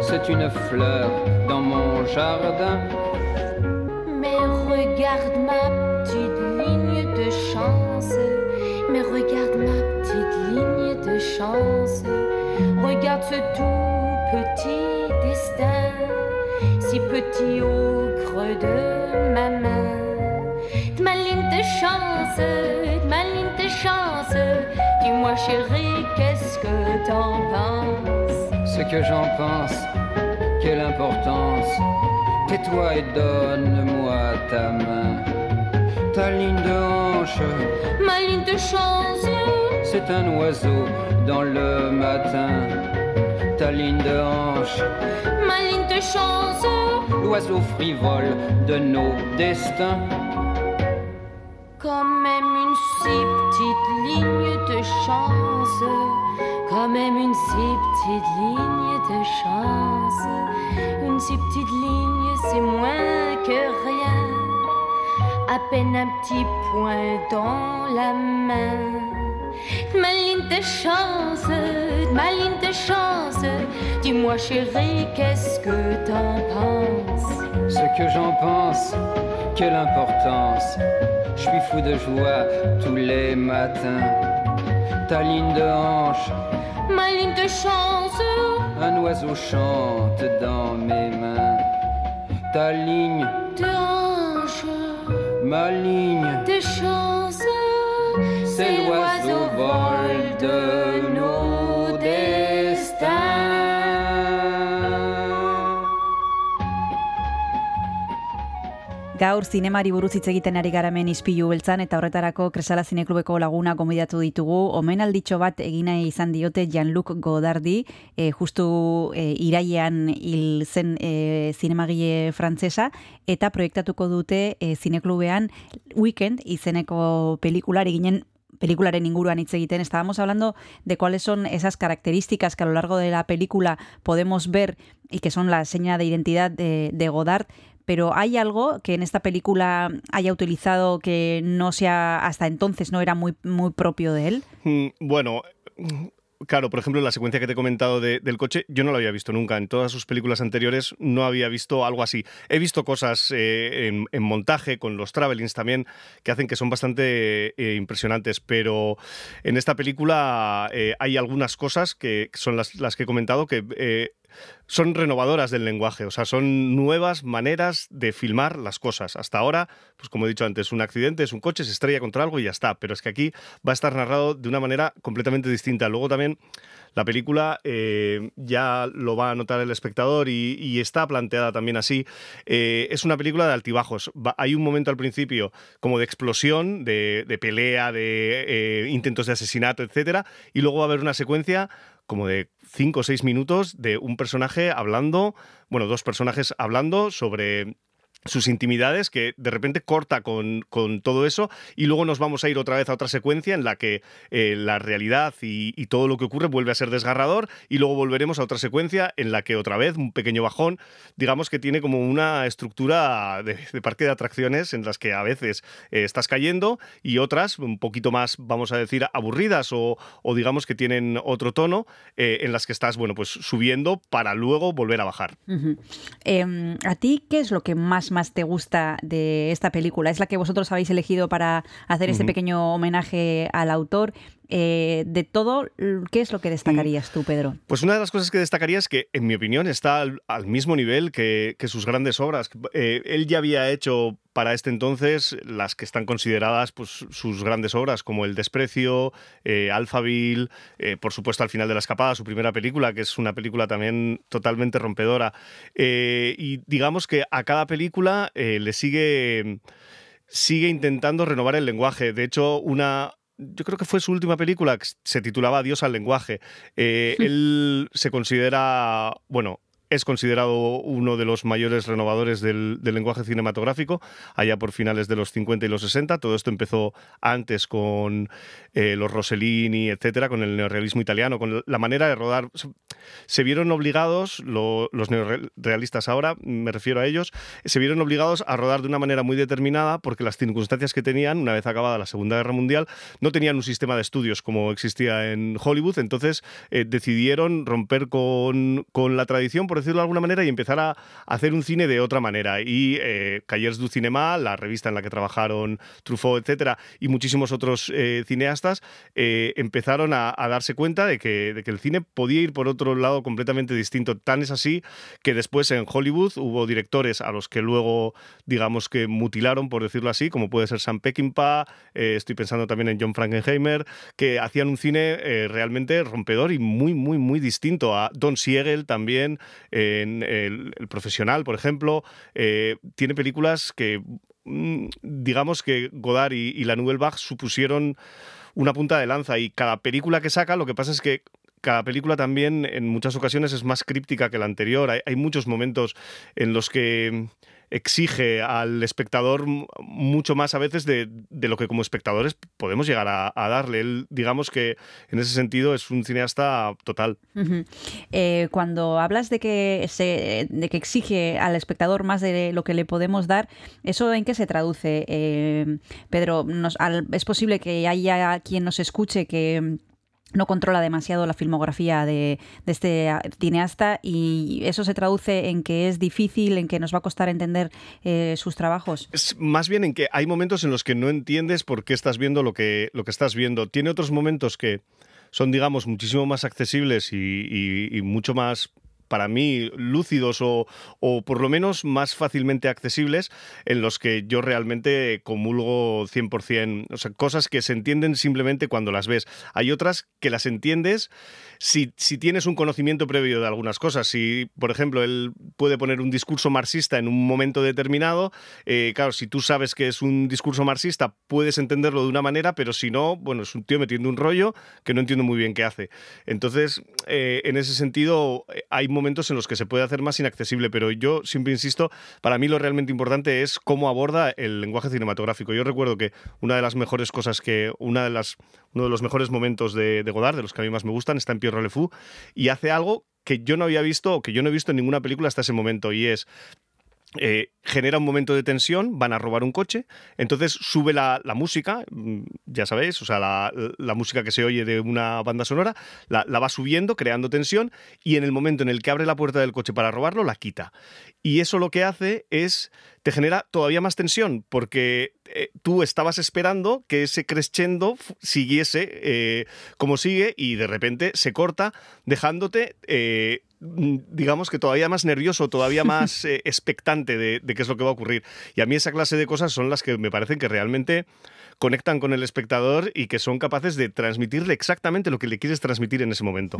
c'est une fleur dans mon jardin. Mais regarde ma petite ligne de chance. Mais regarde ma chance. Regarde ce tout petit destin, si petit au creux de ma main. De ma ligne de chance, de ma ligne de chance. Dis-moi chérie, qu'est-ce que t'en penses? Ce que j'en pense, quelle importance. Tais-toi et donne-moi ta main. Ta ligne de hanche, Ma ligne de chance, c'est un oiseau dans le matin. Ta ligne de hanche, ma ligne de chance. l'oiseau frivole de nos destins. Quand même une si petite ligne de chance, quand même une si petite ligne de chance, une si petite ligne c'est moins que rien, à peine un petit point dans la main. Ma ligne de chance, ma ligne de chance, dis-moi chérie, qu'est-ce que t'en penses? Ce que j'en pense, quelle importance. Je suis fou de joie tous les matins. Ta ligne de hanche, Ma ligne de chance, un oiseau chante dans mes mains. Ta ligne, de hanche. ma ligne, de chance. Gaur zinemari buruz hitz egiten ari garamen izpilu beltzan eta horretarako Kresala Zineklubeko laguna gomidatu ditugu. Omenalditxo bat egina izan diote Jean-Luc Godardi, e, justu e, irailean hil zen e, zinemagile frantsesa eta proiektatuko dute e, Zineklubean Weekend izeneko pelikular ginen pelikularen inguruan hitz egiten. Estábamos hablando de cuáles son esas características que a lo largo de la película podemos ver y que son la seña de identidad de, de Godard, pero ¿hay algo que en esta película haya utilizado que no sea hasta entonces no era muy, muy propio de él? Mm, Bueno, claro, por ejemplo, la secuencia que te he comentado de- del coche, yo no la había visto nunca. En todas sus películas anteriores no había visto algo así. He visto cosas eh, en, en montaje, con los travelings también, que hacen que son bastante eh, impresionantes, pero en esta película eh, hay algunas cosas que son las, las que he comentado que... son renovadoras del lenguaje, o sea, son nuevas maneras de filmar las cosas. Hasta ahora, pues como he dicho antes, un accidente es un coche, se estrella contra algo y ya está, pero es que aquí va a estar narrado de una manera completamente distinta. Luego también la película eh, ya lo va a notar el espectador y, está planteada también así. Eh, es una película de altibajos. Hay un momento al principio como de explosión, de, de pelea, de eh, intentos de asesinato, etcétera, y luego va a haber una secuencia como de cinco o seis minutos de un personaje hablando, bueno, dos personajes hablando sobre sus intimidades, que de repente corta con, con todo eso y luego nos vamos a ir otra vez a otra secuencia en la que eh, la realidad y, todo lo que ocurre vuelve a ser desgarrador y luego volveremos a otra secuencia en la que otra vez un pequeño bajón, digamos que tiene como una estructura de, parque de atracciones en las que a veces eh, estás cayendo y otras un poquito más, vamos a decir, aburridas o, digamos que tienen otro tono eh, en las que estás, bueno, pues subiendo para luego volver a bajar. Eh, ¿A ti qué es lo que más, más te gusta de esta película? ¿Es la que vosotros habéis elegido para hacer este Ujú. pequeño homenaje al autor? Eh, de todo, ¿qué es lo que destacarías tú, Pedro? Pues una de las cosas que destacaría es que, en mi opinión, está al, mismo nivel que, sus grandes obras. Eh, él ya había hecho para este entonces las que están consideradas pues, sus grandes obras, como El Desprecio, eh, eh, por supuesto al final de la escapada, su primera película, que es una película también totalmente rompedora. Y digamos que a cada película le sigue, sigue intentando renovar el lenguaje. De hecho, una, yo creo que fue su última película, que se titulaba Adiós al lenguaje. Eh, él se considera, bueno, es considerado uno de los mayores renovadores del, lenguaje cinematográfico, allá por finales de los 50 y los 60. Todo esto empezó antes con eh, los Rossellini, etcétera, con el neorrealismo italiano, con la manera de rodar. Se vieron obligados, lo, los neorrealistas ahora, me refiero a ellos, se vieron obligados a rodar de una manera muy determinada porque las circunstancias que tenían, una vez acabada la Segunda Guerra Mundial, no tenían un sistema de estudios como existía en Hollywood. Entonces eh, decidieron romper con, con la tradición, por decirlo de alguna manera, y empezar a hacer un cine de otra manera. Y eh, Callers du Cinema, la revista en la que trabajaron Truffaut, etcétera, y muchísimos otros eh, cineastas, eh, empezaron a, darse cuenta de que, de que, el cine podía ir por otro lado completamente distinto. Tan es así que después en Hollywood hubo directores a los que luego, digamos que mutilaron, por decirlo así, como puede ser Sam Peckinpah, eh, estoy pensando también en John Frankenheimer, que hacían un cine realmente rompedor y muy, muy, muy distinto a Don Siegel también en el, profesional, por ejemplo, eh, tiene películas que mm, digamos que Godard y, la Nouvelle Vague supusieron una punta de lanza y cada película que saca lo que pasa es que cada película también en muchas ocasiones es más críptica que la anterior. Hay muchos momentos en los que exige al espectador mucho más a veces de, de lo que como espectadores podemos llegar a, darle. Él, digamos que en ese sentido es un cineasta total. Eh, cuando hablas de que, se, de que exige al espectador más de lo que le podemos dar, ¿eso en qué se traduce? Eh, Pedro, nos, al, ¿es posible que haya quien nos escuche que no controla demasiado la filmografía de, este cineasta y eso se traduce en que es difícil, en que nos va a costar entender eh, sus trabajos. Más bien en que hay momentos en los que no entiendes por qué estás viendo lo que, lo que estás viendo. Tiene otros momentos que son, digamos, muchísimo más accesibles y mucho más para mí lúcidos o, o, por lo menos más fácilmente accesibles en los que yo realmente comulgo 100%, o sea, cosas que se entienden simplemente cuando las ves. Hay otras que las entiendes si, si tienes un conocimiento previo de algunas cosas. Si, por ejemplo, él puede poner un discurso marxista en un momento determinado, eh, claro, si tú sabes que es un discurso marxista, puedes entenderlo de una manera, pero si no, bueno, es un tío metiendo un rollo que no entiendo muy bien qué hace. Entonces, eh, en ese sentido, hay momentos momentos en los que se puede hacer más inaccesible, pero yo siempre insisto, para mí lo realmente importante es cómo aborda el lenguaje cinematográfico. Yo recuerdo que una de las mejores cosas que, una de las, uno de los mejores momentos de, de Godard, de los que a mí más me gustan, está en Pierre Le Fou, y hace algo que yo no había visto o que yo no he visto en ninguna película hasta ese momento, y es eh, genera un momento de tensión, van a robar un coche, entonces sube la, música, mm, ya sabéis, o sea, la, música que se oye de una banda sonora, la, va subiendo, creando tensión, y en el momento en el que abre la puerta del coche para robarlo, la quita. Y eso lo que hace es, te genera todavía más tensión, porque eh, tú estabas esperando que ese crescendo siguiese eh, como sigue, y de repente se corta, dejándote digamos que todavía más nervioso, todavía más eh, expectante de, de, qué es lo que va a ocurrir. Y a mí esa clase de cosas son las que me parecen que realmente conectan con el espectador y que son capaces de transmitirle exactamente lo que le quieres transmitir en ese momento.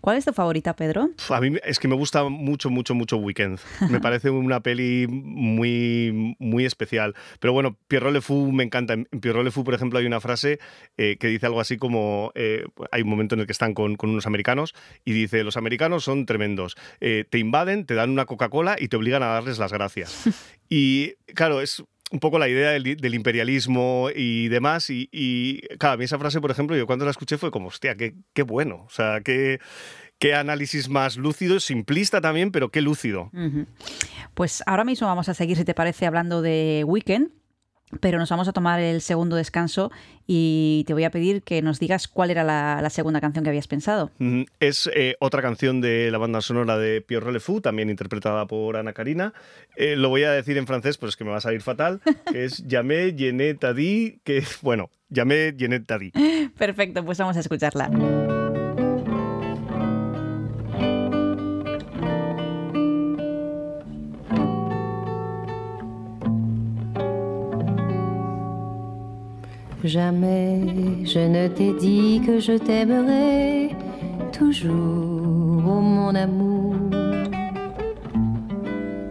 ¿Cuál es tu favorita, Pedro? A mí es que me gusta mucho, mucho, mucho Weekend. Me parece una peli muy, muy especial. Pero bueno, Pierrot Le Fou me encanta. En Pierrot Le Fou, por ejemplo, hay una frase eh, que dice algo así como, eh, hay un momento en el que están con, con, unos americanos y dice, los americanos son tremendos. Eh, te invaden, te dan una Coca-Cola y te obligan a darles las gracias. y claro, es un poco la idea del, imperialismo y demás. Y, y, claro, a mí esa frase, por ejemplo, yo cuando la escuché fue como, hostia, qué, qué bueno. O sea, qué, qué análisis más lúcido, simplista también, pero qué lúcido. Pues ahora mismo vamos a seguir, si te parece, hablando de Weekend. Pero nos vamos a tomar el segundo descanso y te voy a pedir que nos digas cuál era la, la segunda canción que habías pensado. Es eh, otra canción de la banda sonora de Pierre Le Fou, también interpretada por Ana Karina. Eh, lo voy a decir en francés, pues es que me va a salir fatal, que es Llamé, Llené, Tadi, que, bueno, llamé Jeanette Daddy. Perfecto, pues vamos a escucharla. Jamais je ne t'ai dit que je t'aimerais toujours, oh mon amour.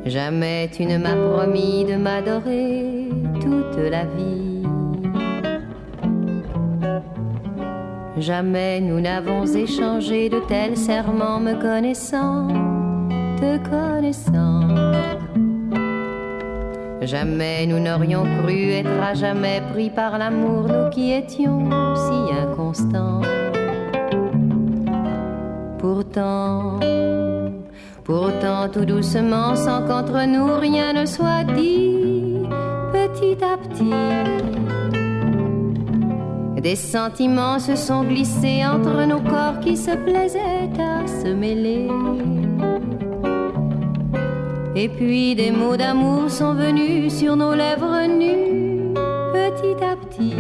Jamais tu ne m'as promis de m'adorer toute la vie. Jamais nous n'avons échangé de tels serments me connaissant, te connaissant. Jamais nous n'aurions cru être à jamais pris par l'amour, nous qui étions si inconstants. Pourtant, pourtant tout doucement, sans qu'entre nous rien ne soit dit, petit à petit. Des sentiments se sont glissés entre nos corps qui se plaisaient à se mêler. Et puis des mots d'amour sont venus sur nos lèvres nues, petit à petit.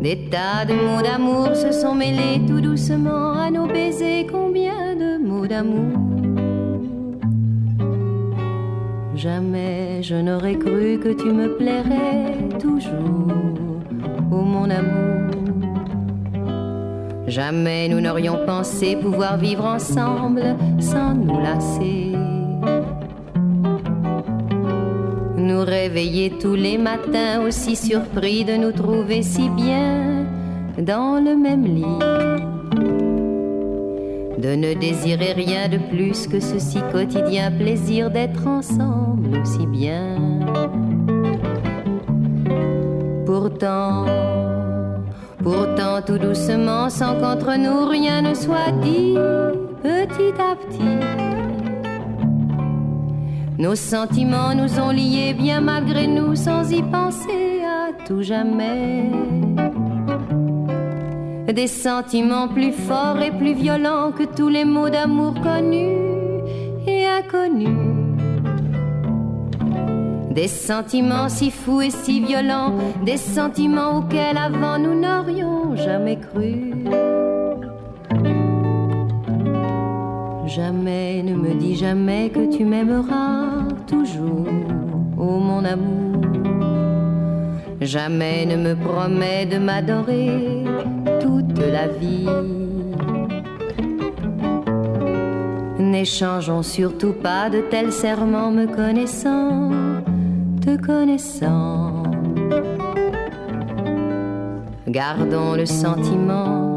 Des tas de mots d'amour se sont mêlés tout doucement à nos baisers. Combien de mots d'amour? Jamais je n'aurais cru que tu me plairais toujours, oh mon amour. Jamais nous n'aurions pensé pouvoir vivre ensemble sans nous lasser. Nous réveiller tous les matins aussi surpris de nous trouver si bien dans le même lit. De ne désirer rien de plus que ce si quotidien plaisir d'être ensemble aussi bien. Pourtant, Pourtant, tout doucement, sans qu'entre nous rien ne soit dit, petit à petit. Nos sentiments nous ont liés bien malgré nous, sans y penser à tout jamais. Des sentiments plus forts et plus violents que tous les mots d'amour connus et inconnus. Des sentiments si fous et si violents, des sentiments auxquels avant nous n'aurions jamais cru. Jamais ne me dis jamais que tu m'aimeras toujours, oh mon amour. Jamais ne me promets de m'adorer toute la vie. N'échangeons surtout pas de tels serments me connaissant te connaissant. Gardons le sentiment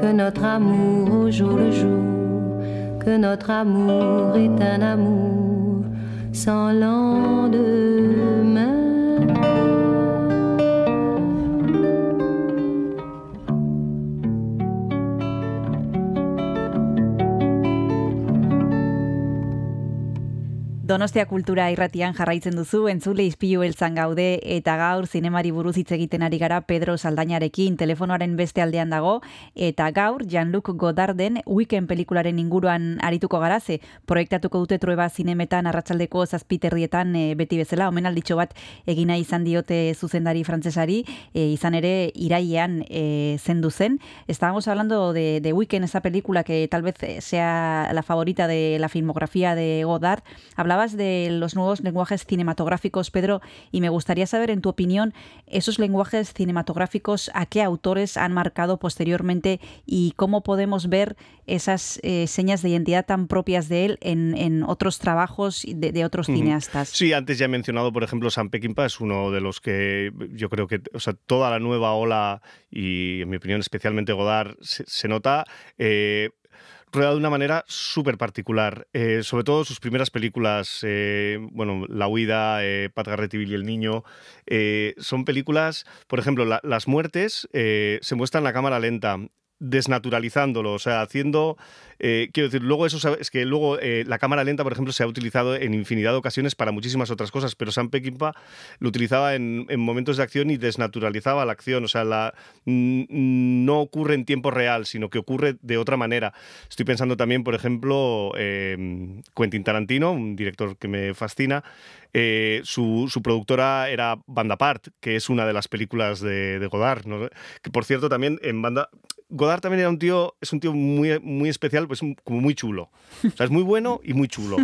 que notre amour au jour le jour, que notre amour est un amour sans lendemain. Donostia kultura irratian jarraitzen duzu, entzule izpilu eltzan gaude, eta gaur zinemari buruz hitz egiten ari gara Pedro Saldañarekin telefonoaren beste aldean dago, eta gaur Jean-Luc Godarden Weekend pelikularen inguruan arituko gara, ze proiektatuko dute trueba zinemetan arratsaldeko zazpiterrietan e, beti bezala, omenalditxo bat egina izan diote zuzendari frantsesari, e, izan ere irailean e, zendu zen. Estábamos hablando de, de Weekend, esa película que tal vez sea la favorita de la filmografía de Godard. Hablaba de los nuevos lenguajes cinematográficos, Pedro, y me gustaría saber, en tu opinión, esos lenguajes cinematográficos, a qué autores han marcado posteriormente y cómo podemos ver esas eh, señas de identidad tan propias de él en, en otros trabajos de, de otros cineastas. Sí, antes ya he mencionado, por ejemplo, Sam Peckinpah es uno de los que yo creo que, o sea, toda la nueva ola y, en mi opinión, especialmente Godard, se, se nota. eh, de una manera súper particular. Eh, sobre todo sus primeras películas, eh, bueno, La huida, eh, Pat Garrett y el Niño, eh, son películas, por ejemplo, la- las muertes se muestran en la cámara lenta. Desnaturalizándolo, o sea, haciendo, eh, quiero decir, luego eso es que luego eh, la cámara lenta, por ejemplo, se ha utilizado en infinidad de ocasiones para muchísimas otras cosas, pero Sam Peckinpah lo utilizaba en, en momentos de acción y desnaturalizaba la acción, o sea, la, no ocurre en tiempo real, sino que ocurre de otra manera. Estoy pensando también, por ejemplo, eh, Quentin Tarantino, un director que me fascina, eh, su, productora era Banda Part, que es una de las películas de, Godard, que por cierto también en Banda... Godard también era un tío, es un tío muy, muy especial, pues como muy chulo. O sea, es muy bueno y muy chulo.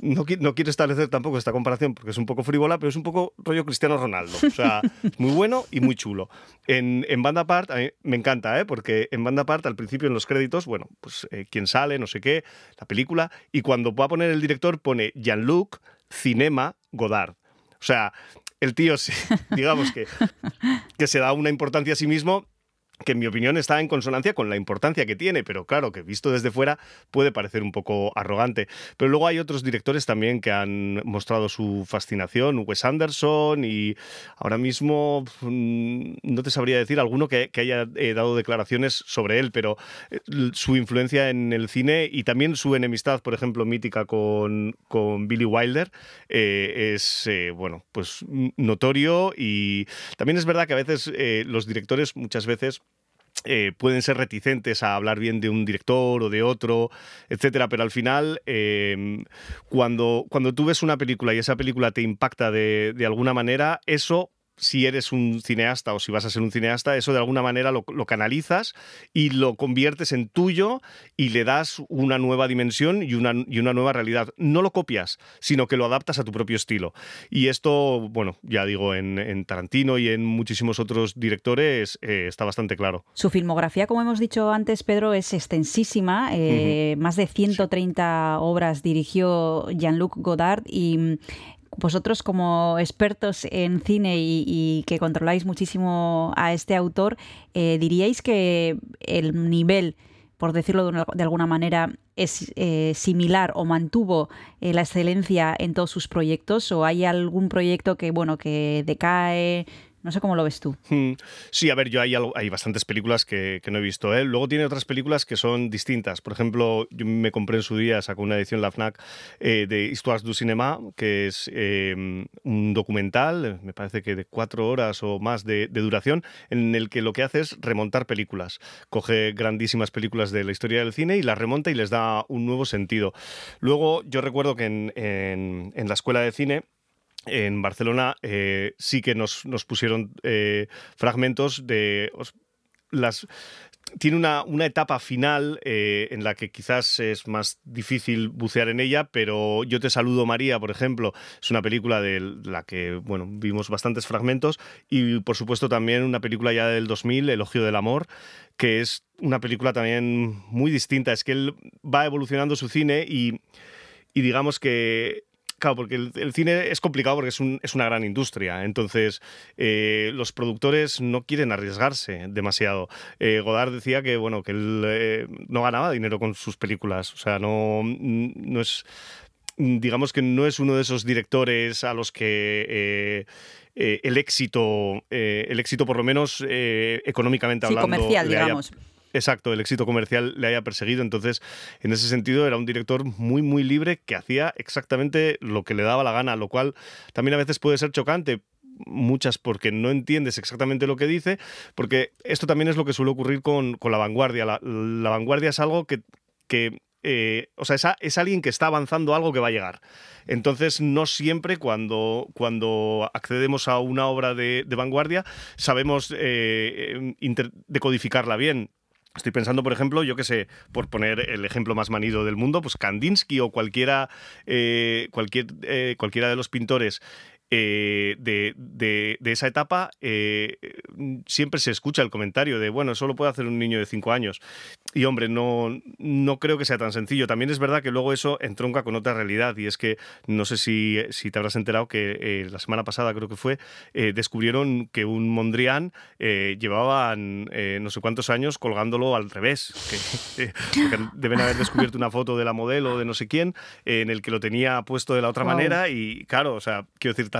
No, qui- no quiero establecer tampoco esta comparación porque es un poco frívola, pero es un poco rollo Cristiano Ronaldo. O sea, muy bueno y muy chulo. En, en Banda Part, a mí me encanta, ¿eh? porque en Banda Part, al principio en los créditos, bueno, pues eh, quién sale, no sé qué, la película, y cuando va a poner el director pone Jean-Luc Cinema Godard. O sea, el tío, digamos que, que se da una importancia a sí mismo que en mi opinión está en consonancia con la importancia que tiene, pero claro, que visto desde fuera puede parecer un poco arrogante. Pero luego hay otros directores también que han mostrado su fascinación, Wes Anderson y ahora mismo mm, no te sabría decir alguno que, haya eh, dado declaraciones sobre él, pero eh, su influencia en el cine y también su enemistad, por ejemplo, mítica con, con Billy Wilder, eh, es, bueno, pues notorio y también es verdad que a veces los directores muchas veces eh, pueden ser reticentes a hablar bien de un director o de otro, etcétera, pero al final, eh, cuando, cuando tú ves una película y esa película te impacta de, de alguna manera, eso si eres un cineasta o si vas a ser un cineasta, eso de alguna manera lo, lo canalizas y lo conviertes en tuyo y le das una nueva dimensión y una, y una nueva realidad. No lo copias, sino que lo adaptas a tu propio estilo. Y esto, bueno, ya digo, en, en Tarantino y en muchísimos otros directores eh, está bastante claro. Su filmografía, como hemos dicho antes, Pedro, es extensísima. eh, Más de 130 obras dirigió Jean-Luc Godard y mm, vosotros como expertos en cine y, que controláis muchísimo a este autor, eh, diríais que el nivel por decirlo de alguna manera, es eh, similar o mantuvo eh, la excelencia en todos sus proyectos? ¿O hay algún proyecto que, bueno, que decae? No sé cómo lo ves tú. Mm, Sí, a ver, yo hay, hay bastantes películas que, que no he visto. ¿eh? Luego tiene otras películas que son distintas. Por ejemplo, yo me compré en su día, sacó una edición la FNAC eh, de Histoires du Cinéma, que es eh, un documental, me parece que de cuatro horas o más de, duración, en el que lo que hace es remontar películas. Coge grandísimas películas de la historia del cine y las remonta y les da un nuevo sentido. Luego, yo recuerdo que en- en la escuela de cine en Barcelona eh, sí que nos, nos pusieron eh, fragmentos de las tiene una, una etapa final eh, en la que quizás es más difícil bucear en ella, pero Yo te saludo María, por ejemplo, es una película de la que bueno, vimos bastantes fragmentos y por supuesto también una película ya del 2000, Elogio del Amor, que es una película también muy distinta. Es que él va evolucionando su cine y, y digamos que Claro, porque el, el cine es complicado porque es, un- es una gran industria. Entonces, eh, los productores no quieren arriesgarse demasiado. Eh, Godard decía que, bueno, que él eh, no ganaba dinero con sus películas. O sea, no, no es. Digamos que no es uno de esos directores a los que. eh, el éxito, el éxito por lo menos eh, económicamente Sí, hablando, comercial, haya- digamos. Exacto, el éxito comercial le haya perseguido. Entonces, en ese sentido, era un director muy, muy libre que hacía exactamente lo que le daba la gana, lo cual también a veces puede ser chocante. Muchas porque no entiendes exactamente lo que dice, porque esto también es lo que suele ocurrir con, con la vanguardia. La, vanguardia es algo que, que eh, o sea, es, es alguien que está avanzando algo que va a llegar. Entonces, no siempre cuando, cuando accedemos a una obra de, vanguardia sabemos eh, eh, decodificarla bien. Estoy pensando, por ejemplo, yo qué sé, por poner el ejemplo más manido del mundo, pues Kandinsky o cualquiera, eh, cualquier, eh, cualquiera de los pintores eh, de, de- de esa etapa, eh, siempre se escucha el comentario de, bueno, eso lo puede hacer un niño de 5 años. Y hombre, no, no creo que sea tan sencillo. También es verdad que luego eso entronca con otra realidad y es que no sé si, si te habrás enterado que eh, la semana pasada creo que fue, eh, descubrieron que un Mondrian eh, llevaban eh, no sé cuántos años colgándolo al revés. Que, eh, deben haber descubierto una foto de la modelo de no sé quién eh, en el que lo tenía puesto de la otra Guau. manera y claro, o sea, quiero decir,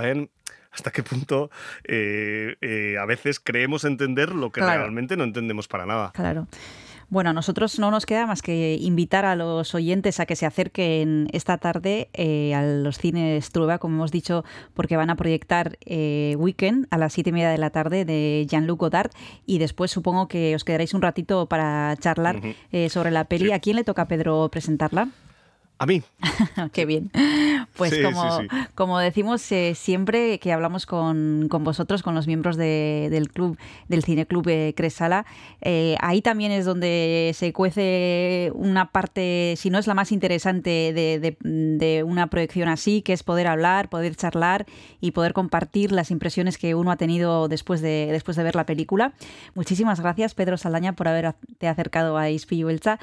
hasta qué punto eh, eh, a veces creemos entender lo que Claro. realmente no entendemos para nada. Claro. Bueno, a nosotros no nos queda más que invitar a los oyentes a que se acerquen esta tarde eh, a los cines Trueba, como hemos dicho, porque van a proyectar eh, Weekend a las siete y media de la tarde de Jean-Luc Godard y después supongo que os quedaréis un ratito para charlar eh, sobre la peli. ¿A quién le toca a Pedro presentarla? A mí. Qué bien. Pues Sí, como, sí, sí. como decimos eh, siempre que hablamos con, con vosotros, con los miembros de- del club, del Cineclub eh, Cresala, eh, ahí también es donde se cuece una parte, si no es la más interesante de, de- de una proyección así, que es poder hablar, poder charlar y poder compartir las impresiones que uno ha tenido después de, después de ver la película. Muchísimas gracias, Pedro Saldaña, por haberte acercado a Ispillu Beltza.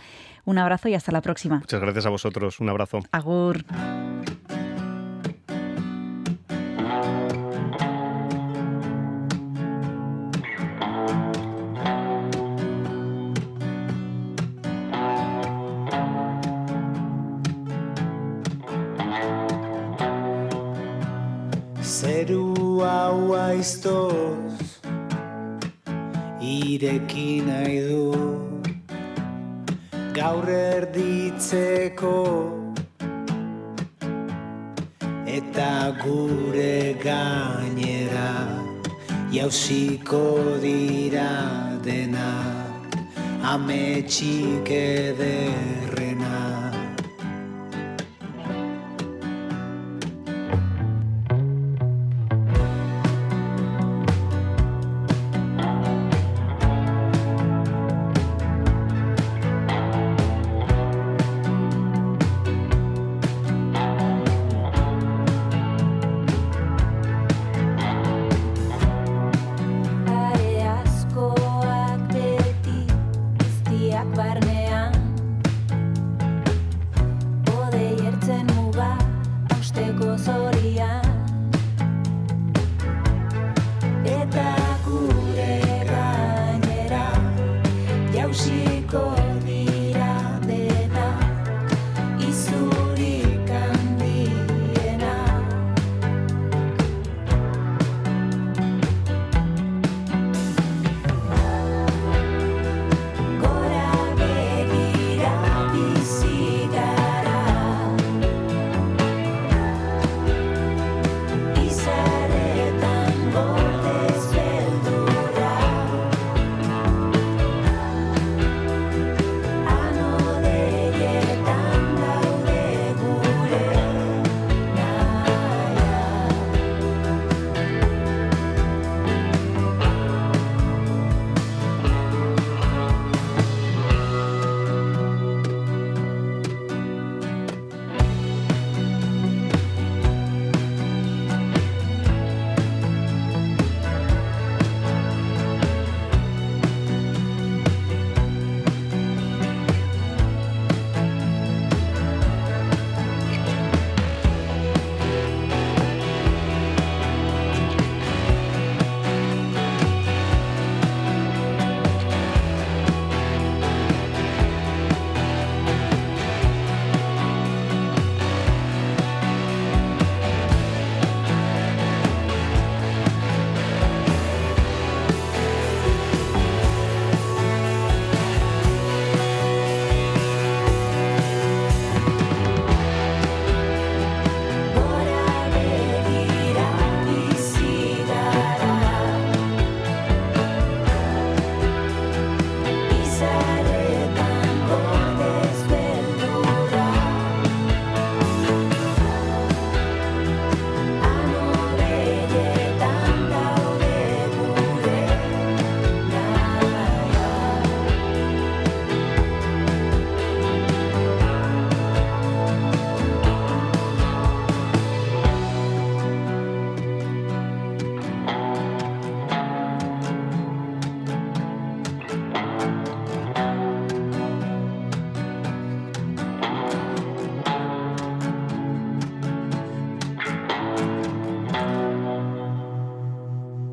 Un abrazo y hasta la próxima. Muchas gracias a vosotros. Un abrazo. Agur. Zeru hau aiztoz Ireki nahi du Gaur erditzeko. Eta gure gainera Jauziko dira denak. Ametxik ederrenak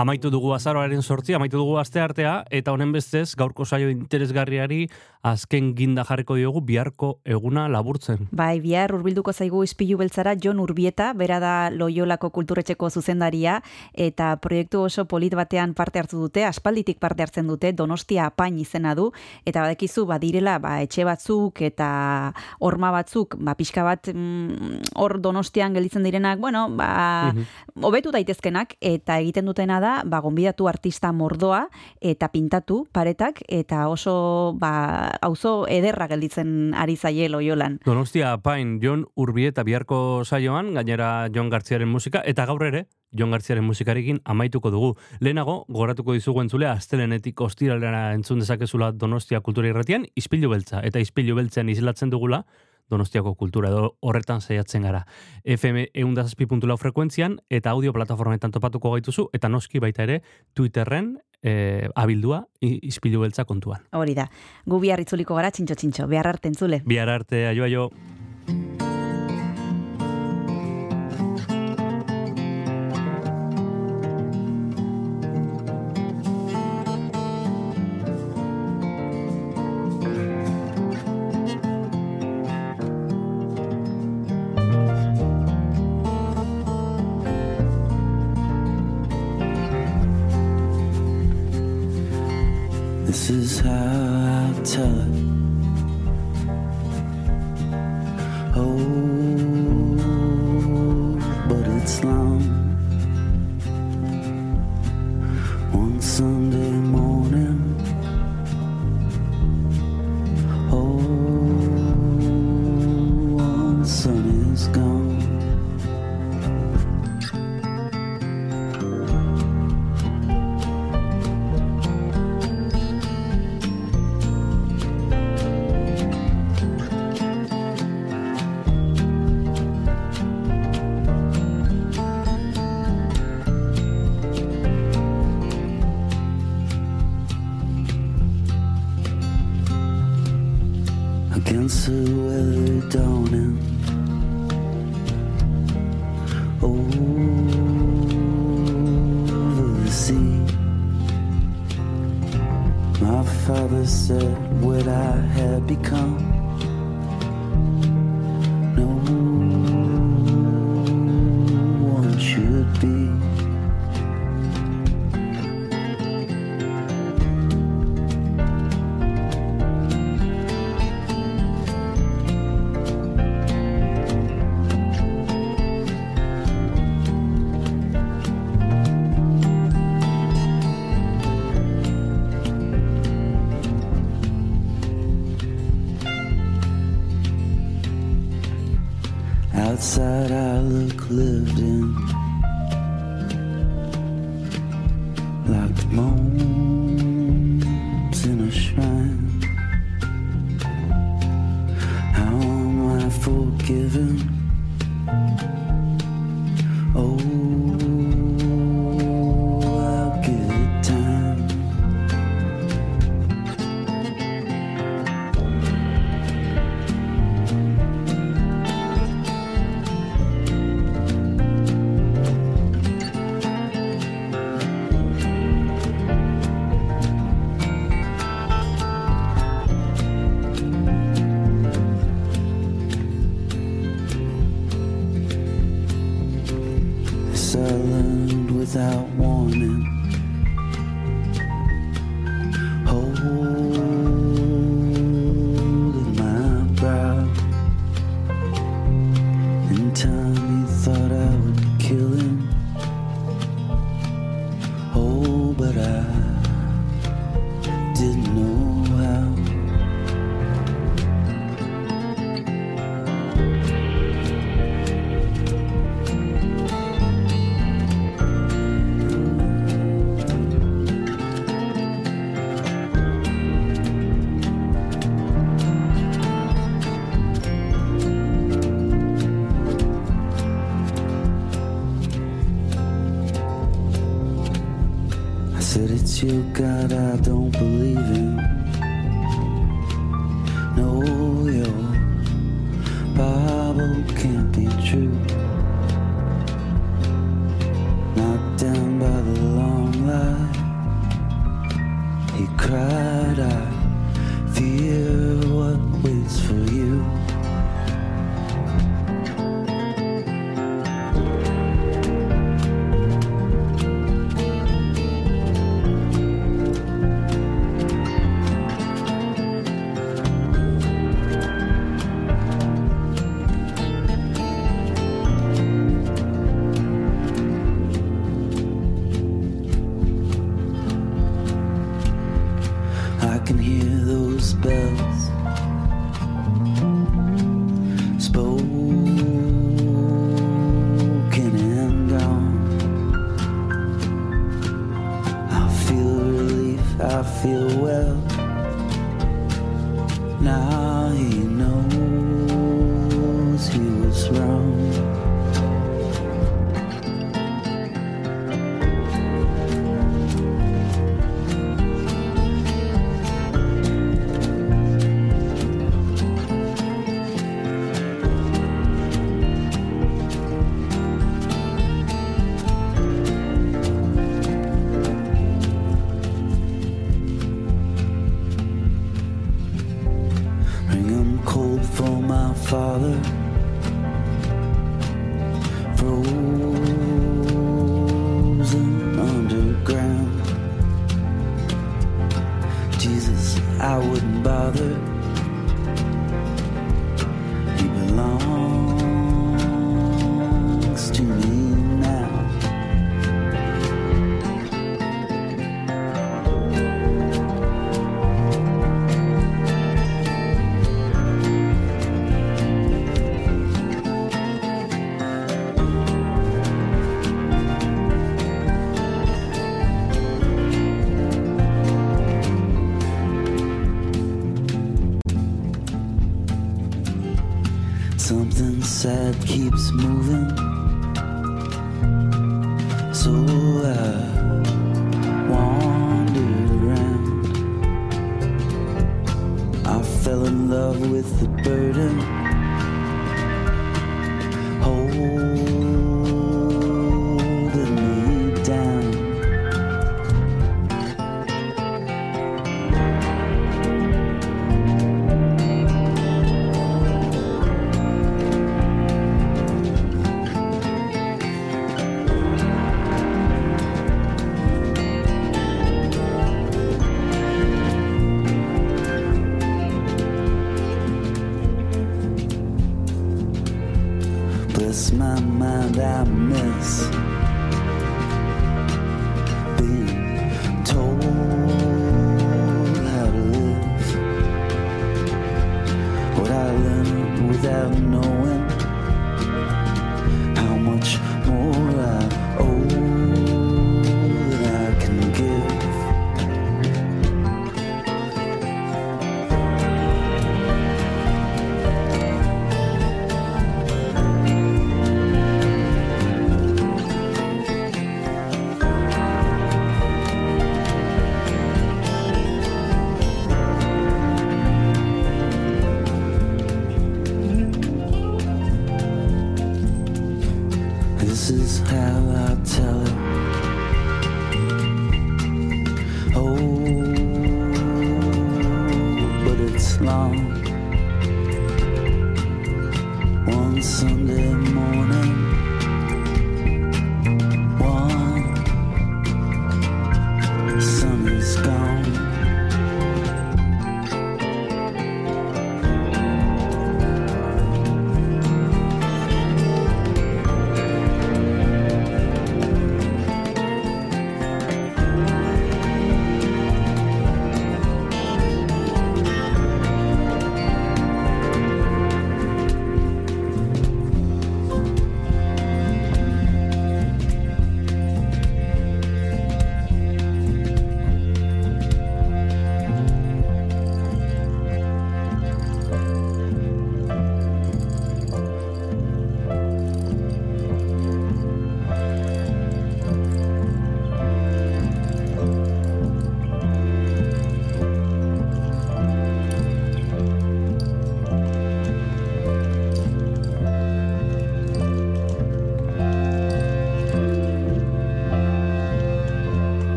Amaitu dugu azaroaren sortzi, amaitu dugu aste artea, eta honen bestez, gaurko saio interesgarriari azken ginda jarriko diogu biharko eguna laburtzen. Bai, bihar urbilduko zaigu ispilu beltzara Jon Urbieta, bera da Loiolako kulturetxeko zuzendaria, eta proiektu oso polit batean parte hartu dute, aspalditik parte hartzen dute, Donostia apain izena du, eta badekizu, badirela, ba, etxe batzuk eta horma batzuk, ba, pixka bat mm, hor Donostian gelditzen direnak, bueno, ba, hobetu daitezkenak, eta egiten dutena da, ba, gonbidatu artista mordoa, eta pintatu paretak, eta oso, ba, auzo ederra gelditzen ari zaie Loiolan. Donostia apain Jon Urbieta biharko saioan, gainera Jon Gartziaren musika, eta gaur ere, Jon Gartziaren musikarekin amaituko dugu. Lehenago, goratuko dizugu entzule, astelenetik ostiralera entzun dezakezula Donostia kultura irratian, ispilu beltza, eta ispilu beltzean islatzen dugula, Donostiako kultura edo horretan saiatzen gara. FM eundazazpi.lau frekuentzian eta audio plataformetan topatuko gaituzu eta noski baita ere Twitterren e, abildua i- ispilu beltza kontuan. Hori da, gu bihar itzuliko gara txintxo-txintxo, behar arte entzule. Bihar arte, aio aio. Is how I tell it. Lived Something sad keeps moving. So I wandered around. I fell in love with the bird.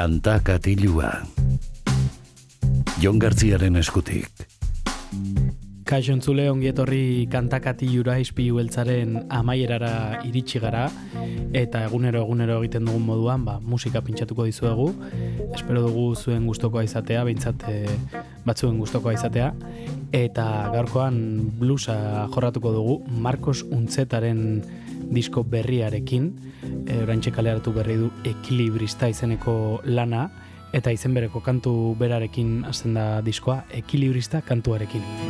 Kanta katilua. Jon Gartziaren eskutik. Kaixo entzule ongietorri kantakatilura izpilu beltzaren amaierara iritsi gara eta egunero egunero egiten dugun moduan ba, musika pintxatuko dizuegu espero dugu zuen gustokoa izatea behintzat eh, batzuen gustokoa izatea eta gaurkoan blusa jorratuko dugu Marcos Untzetaren disko berriarekin e, orantxe kaleratu berri du ekilibrista izeneko lana eta izen bereko kantu berarekin hasten da diskoa ekilibrista kantuarekin.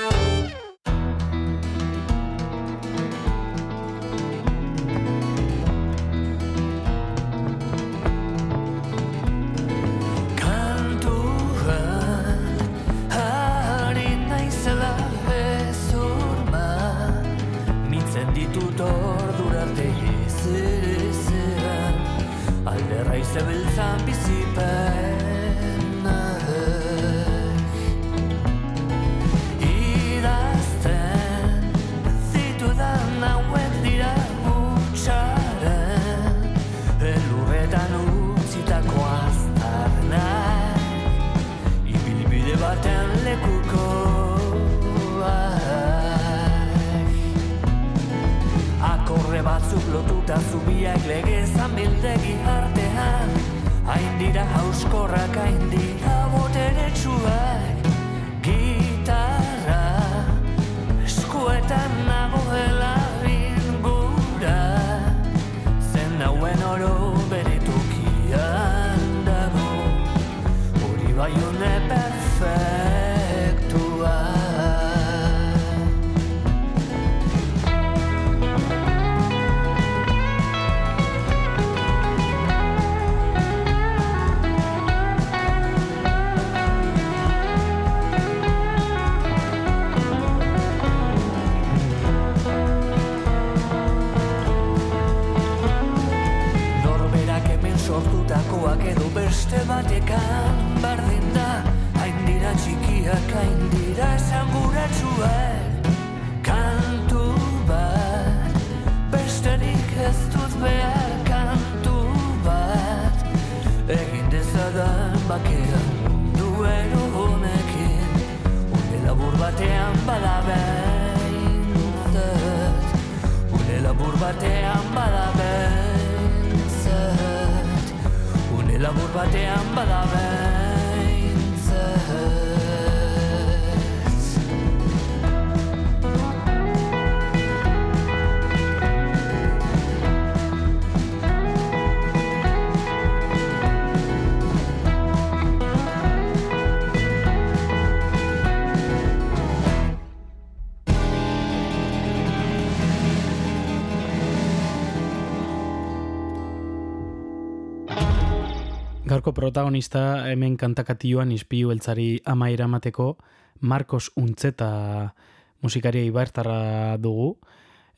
Protagonista hemen kantakatioan izpiu eltzari ama eramateko Marcos Untzeta musikaria ibartarra dugu,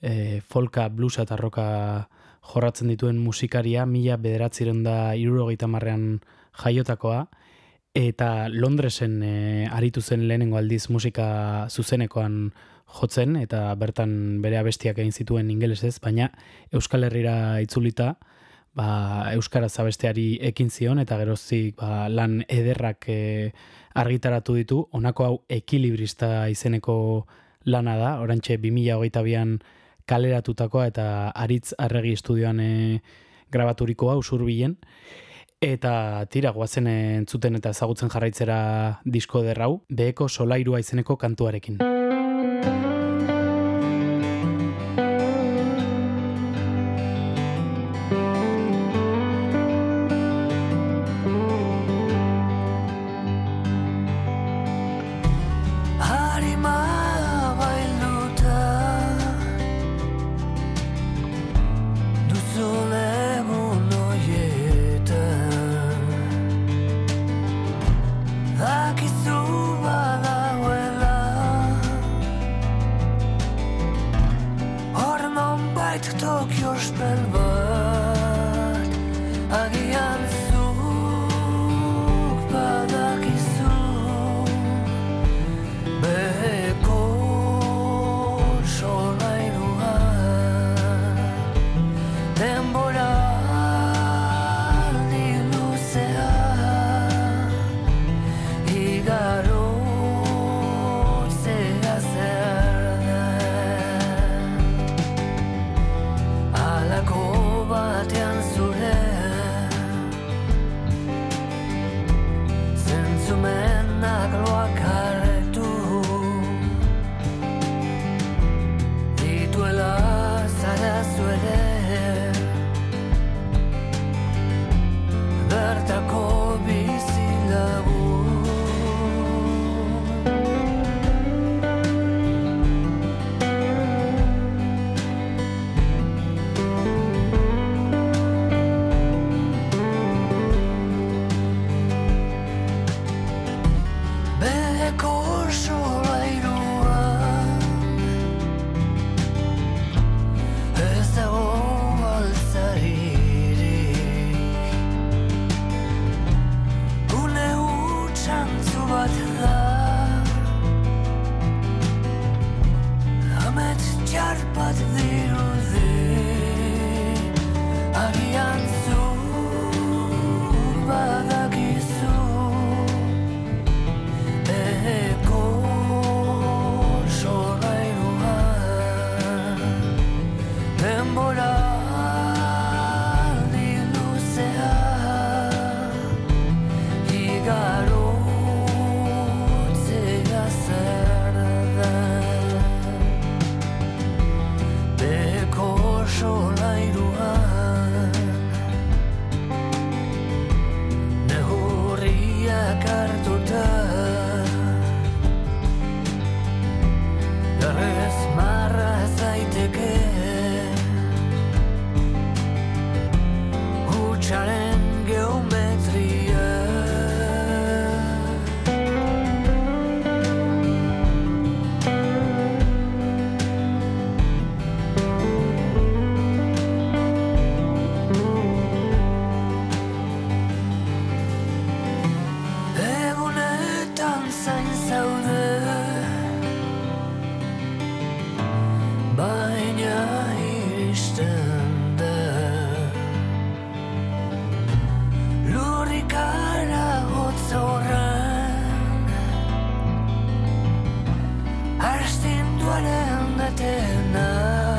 e, folka, bluesa eta roka jorratzen dituen musikaria, mila bederatziren da irurogeita marrean jaiotakoa, eta Londresen e, aritu zen lehenengo aldiz musika zuzenekoan jotzen, eta bertan bere abestiak egin zituen ingelesez, baina Euskal Herrira itzulita, ba, Euskara zabesteari ekin zion, eta geroztik ba, lan ederrak e, argitaratu ditu, honako hau ekilibrista izeneko lana da, orantxe 2008an kaleratutakoa eta aritz arregi estudioan e, grabaturikoa usurbilen, Eta tira, guazen entzuten eta ezagutzen jarraitzera disko derrau, beheko solairua izeneko kantuarekin. 笑んだてな。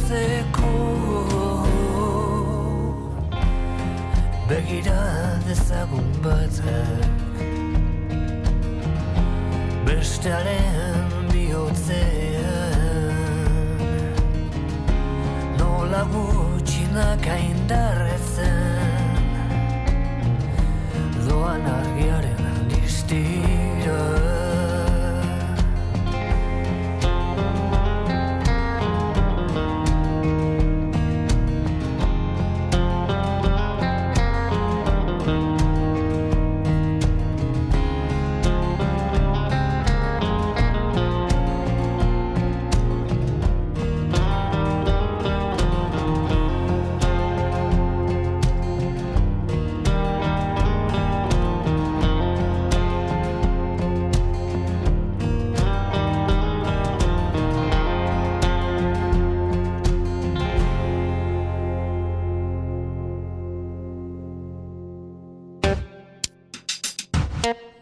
bukatzeko Begira dezagun batek Bestearen bihotzea Nola gutxinak aindarretzen. Doan argiaren distira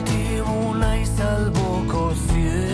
Gatibu naiz alboko ziegan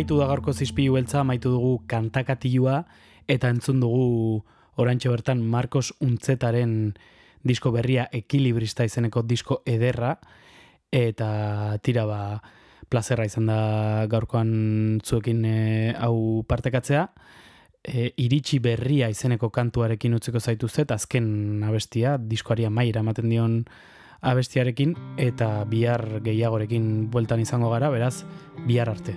Amaitu da gaurko zizpilu beltza, amaitu dugu kantakatilua, eta entzun dugu orantxe bertan Marcos Untzetaren disko berria ekilibrista izeneko disko ederra, eta tira ba, plazerra izan da gaurkoan zuekin e, hau partekatzea. E, iritsi berria izeneko kantuarekin utzeko zaitu zet, azken abestia, diskoaria maira ematen dion abestiarekin, eta bihar gehiagorekin bueltan izango gara, beraz, bihar arte.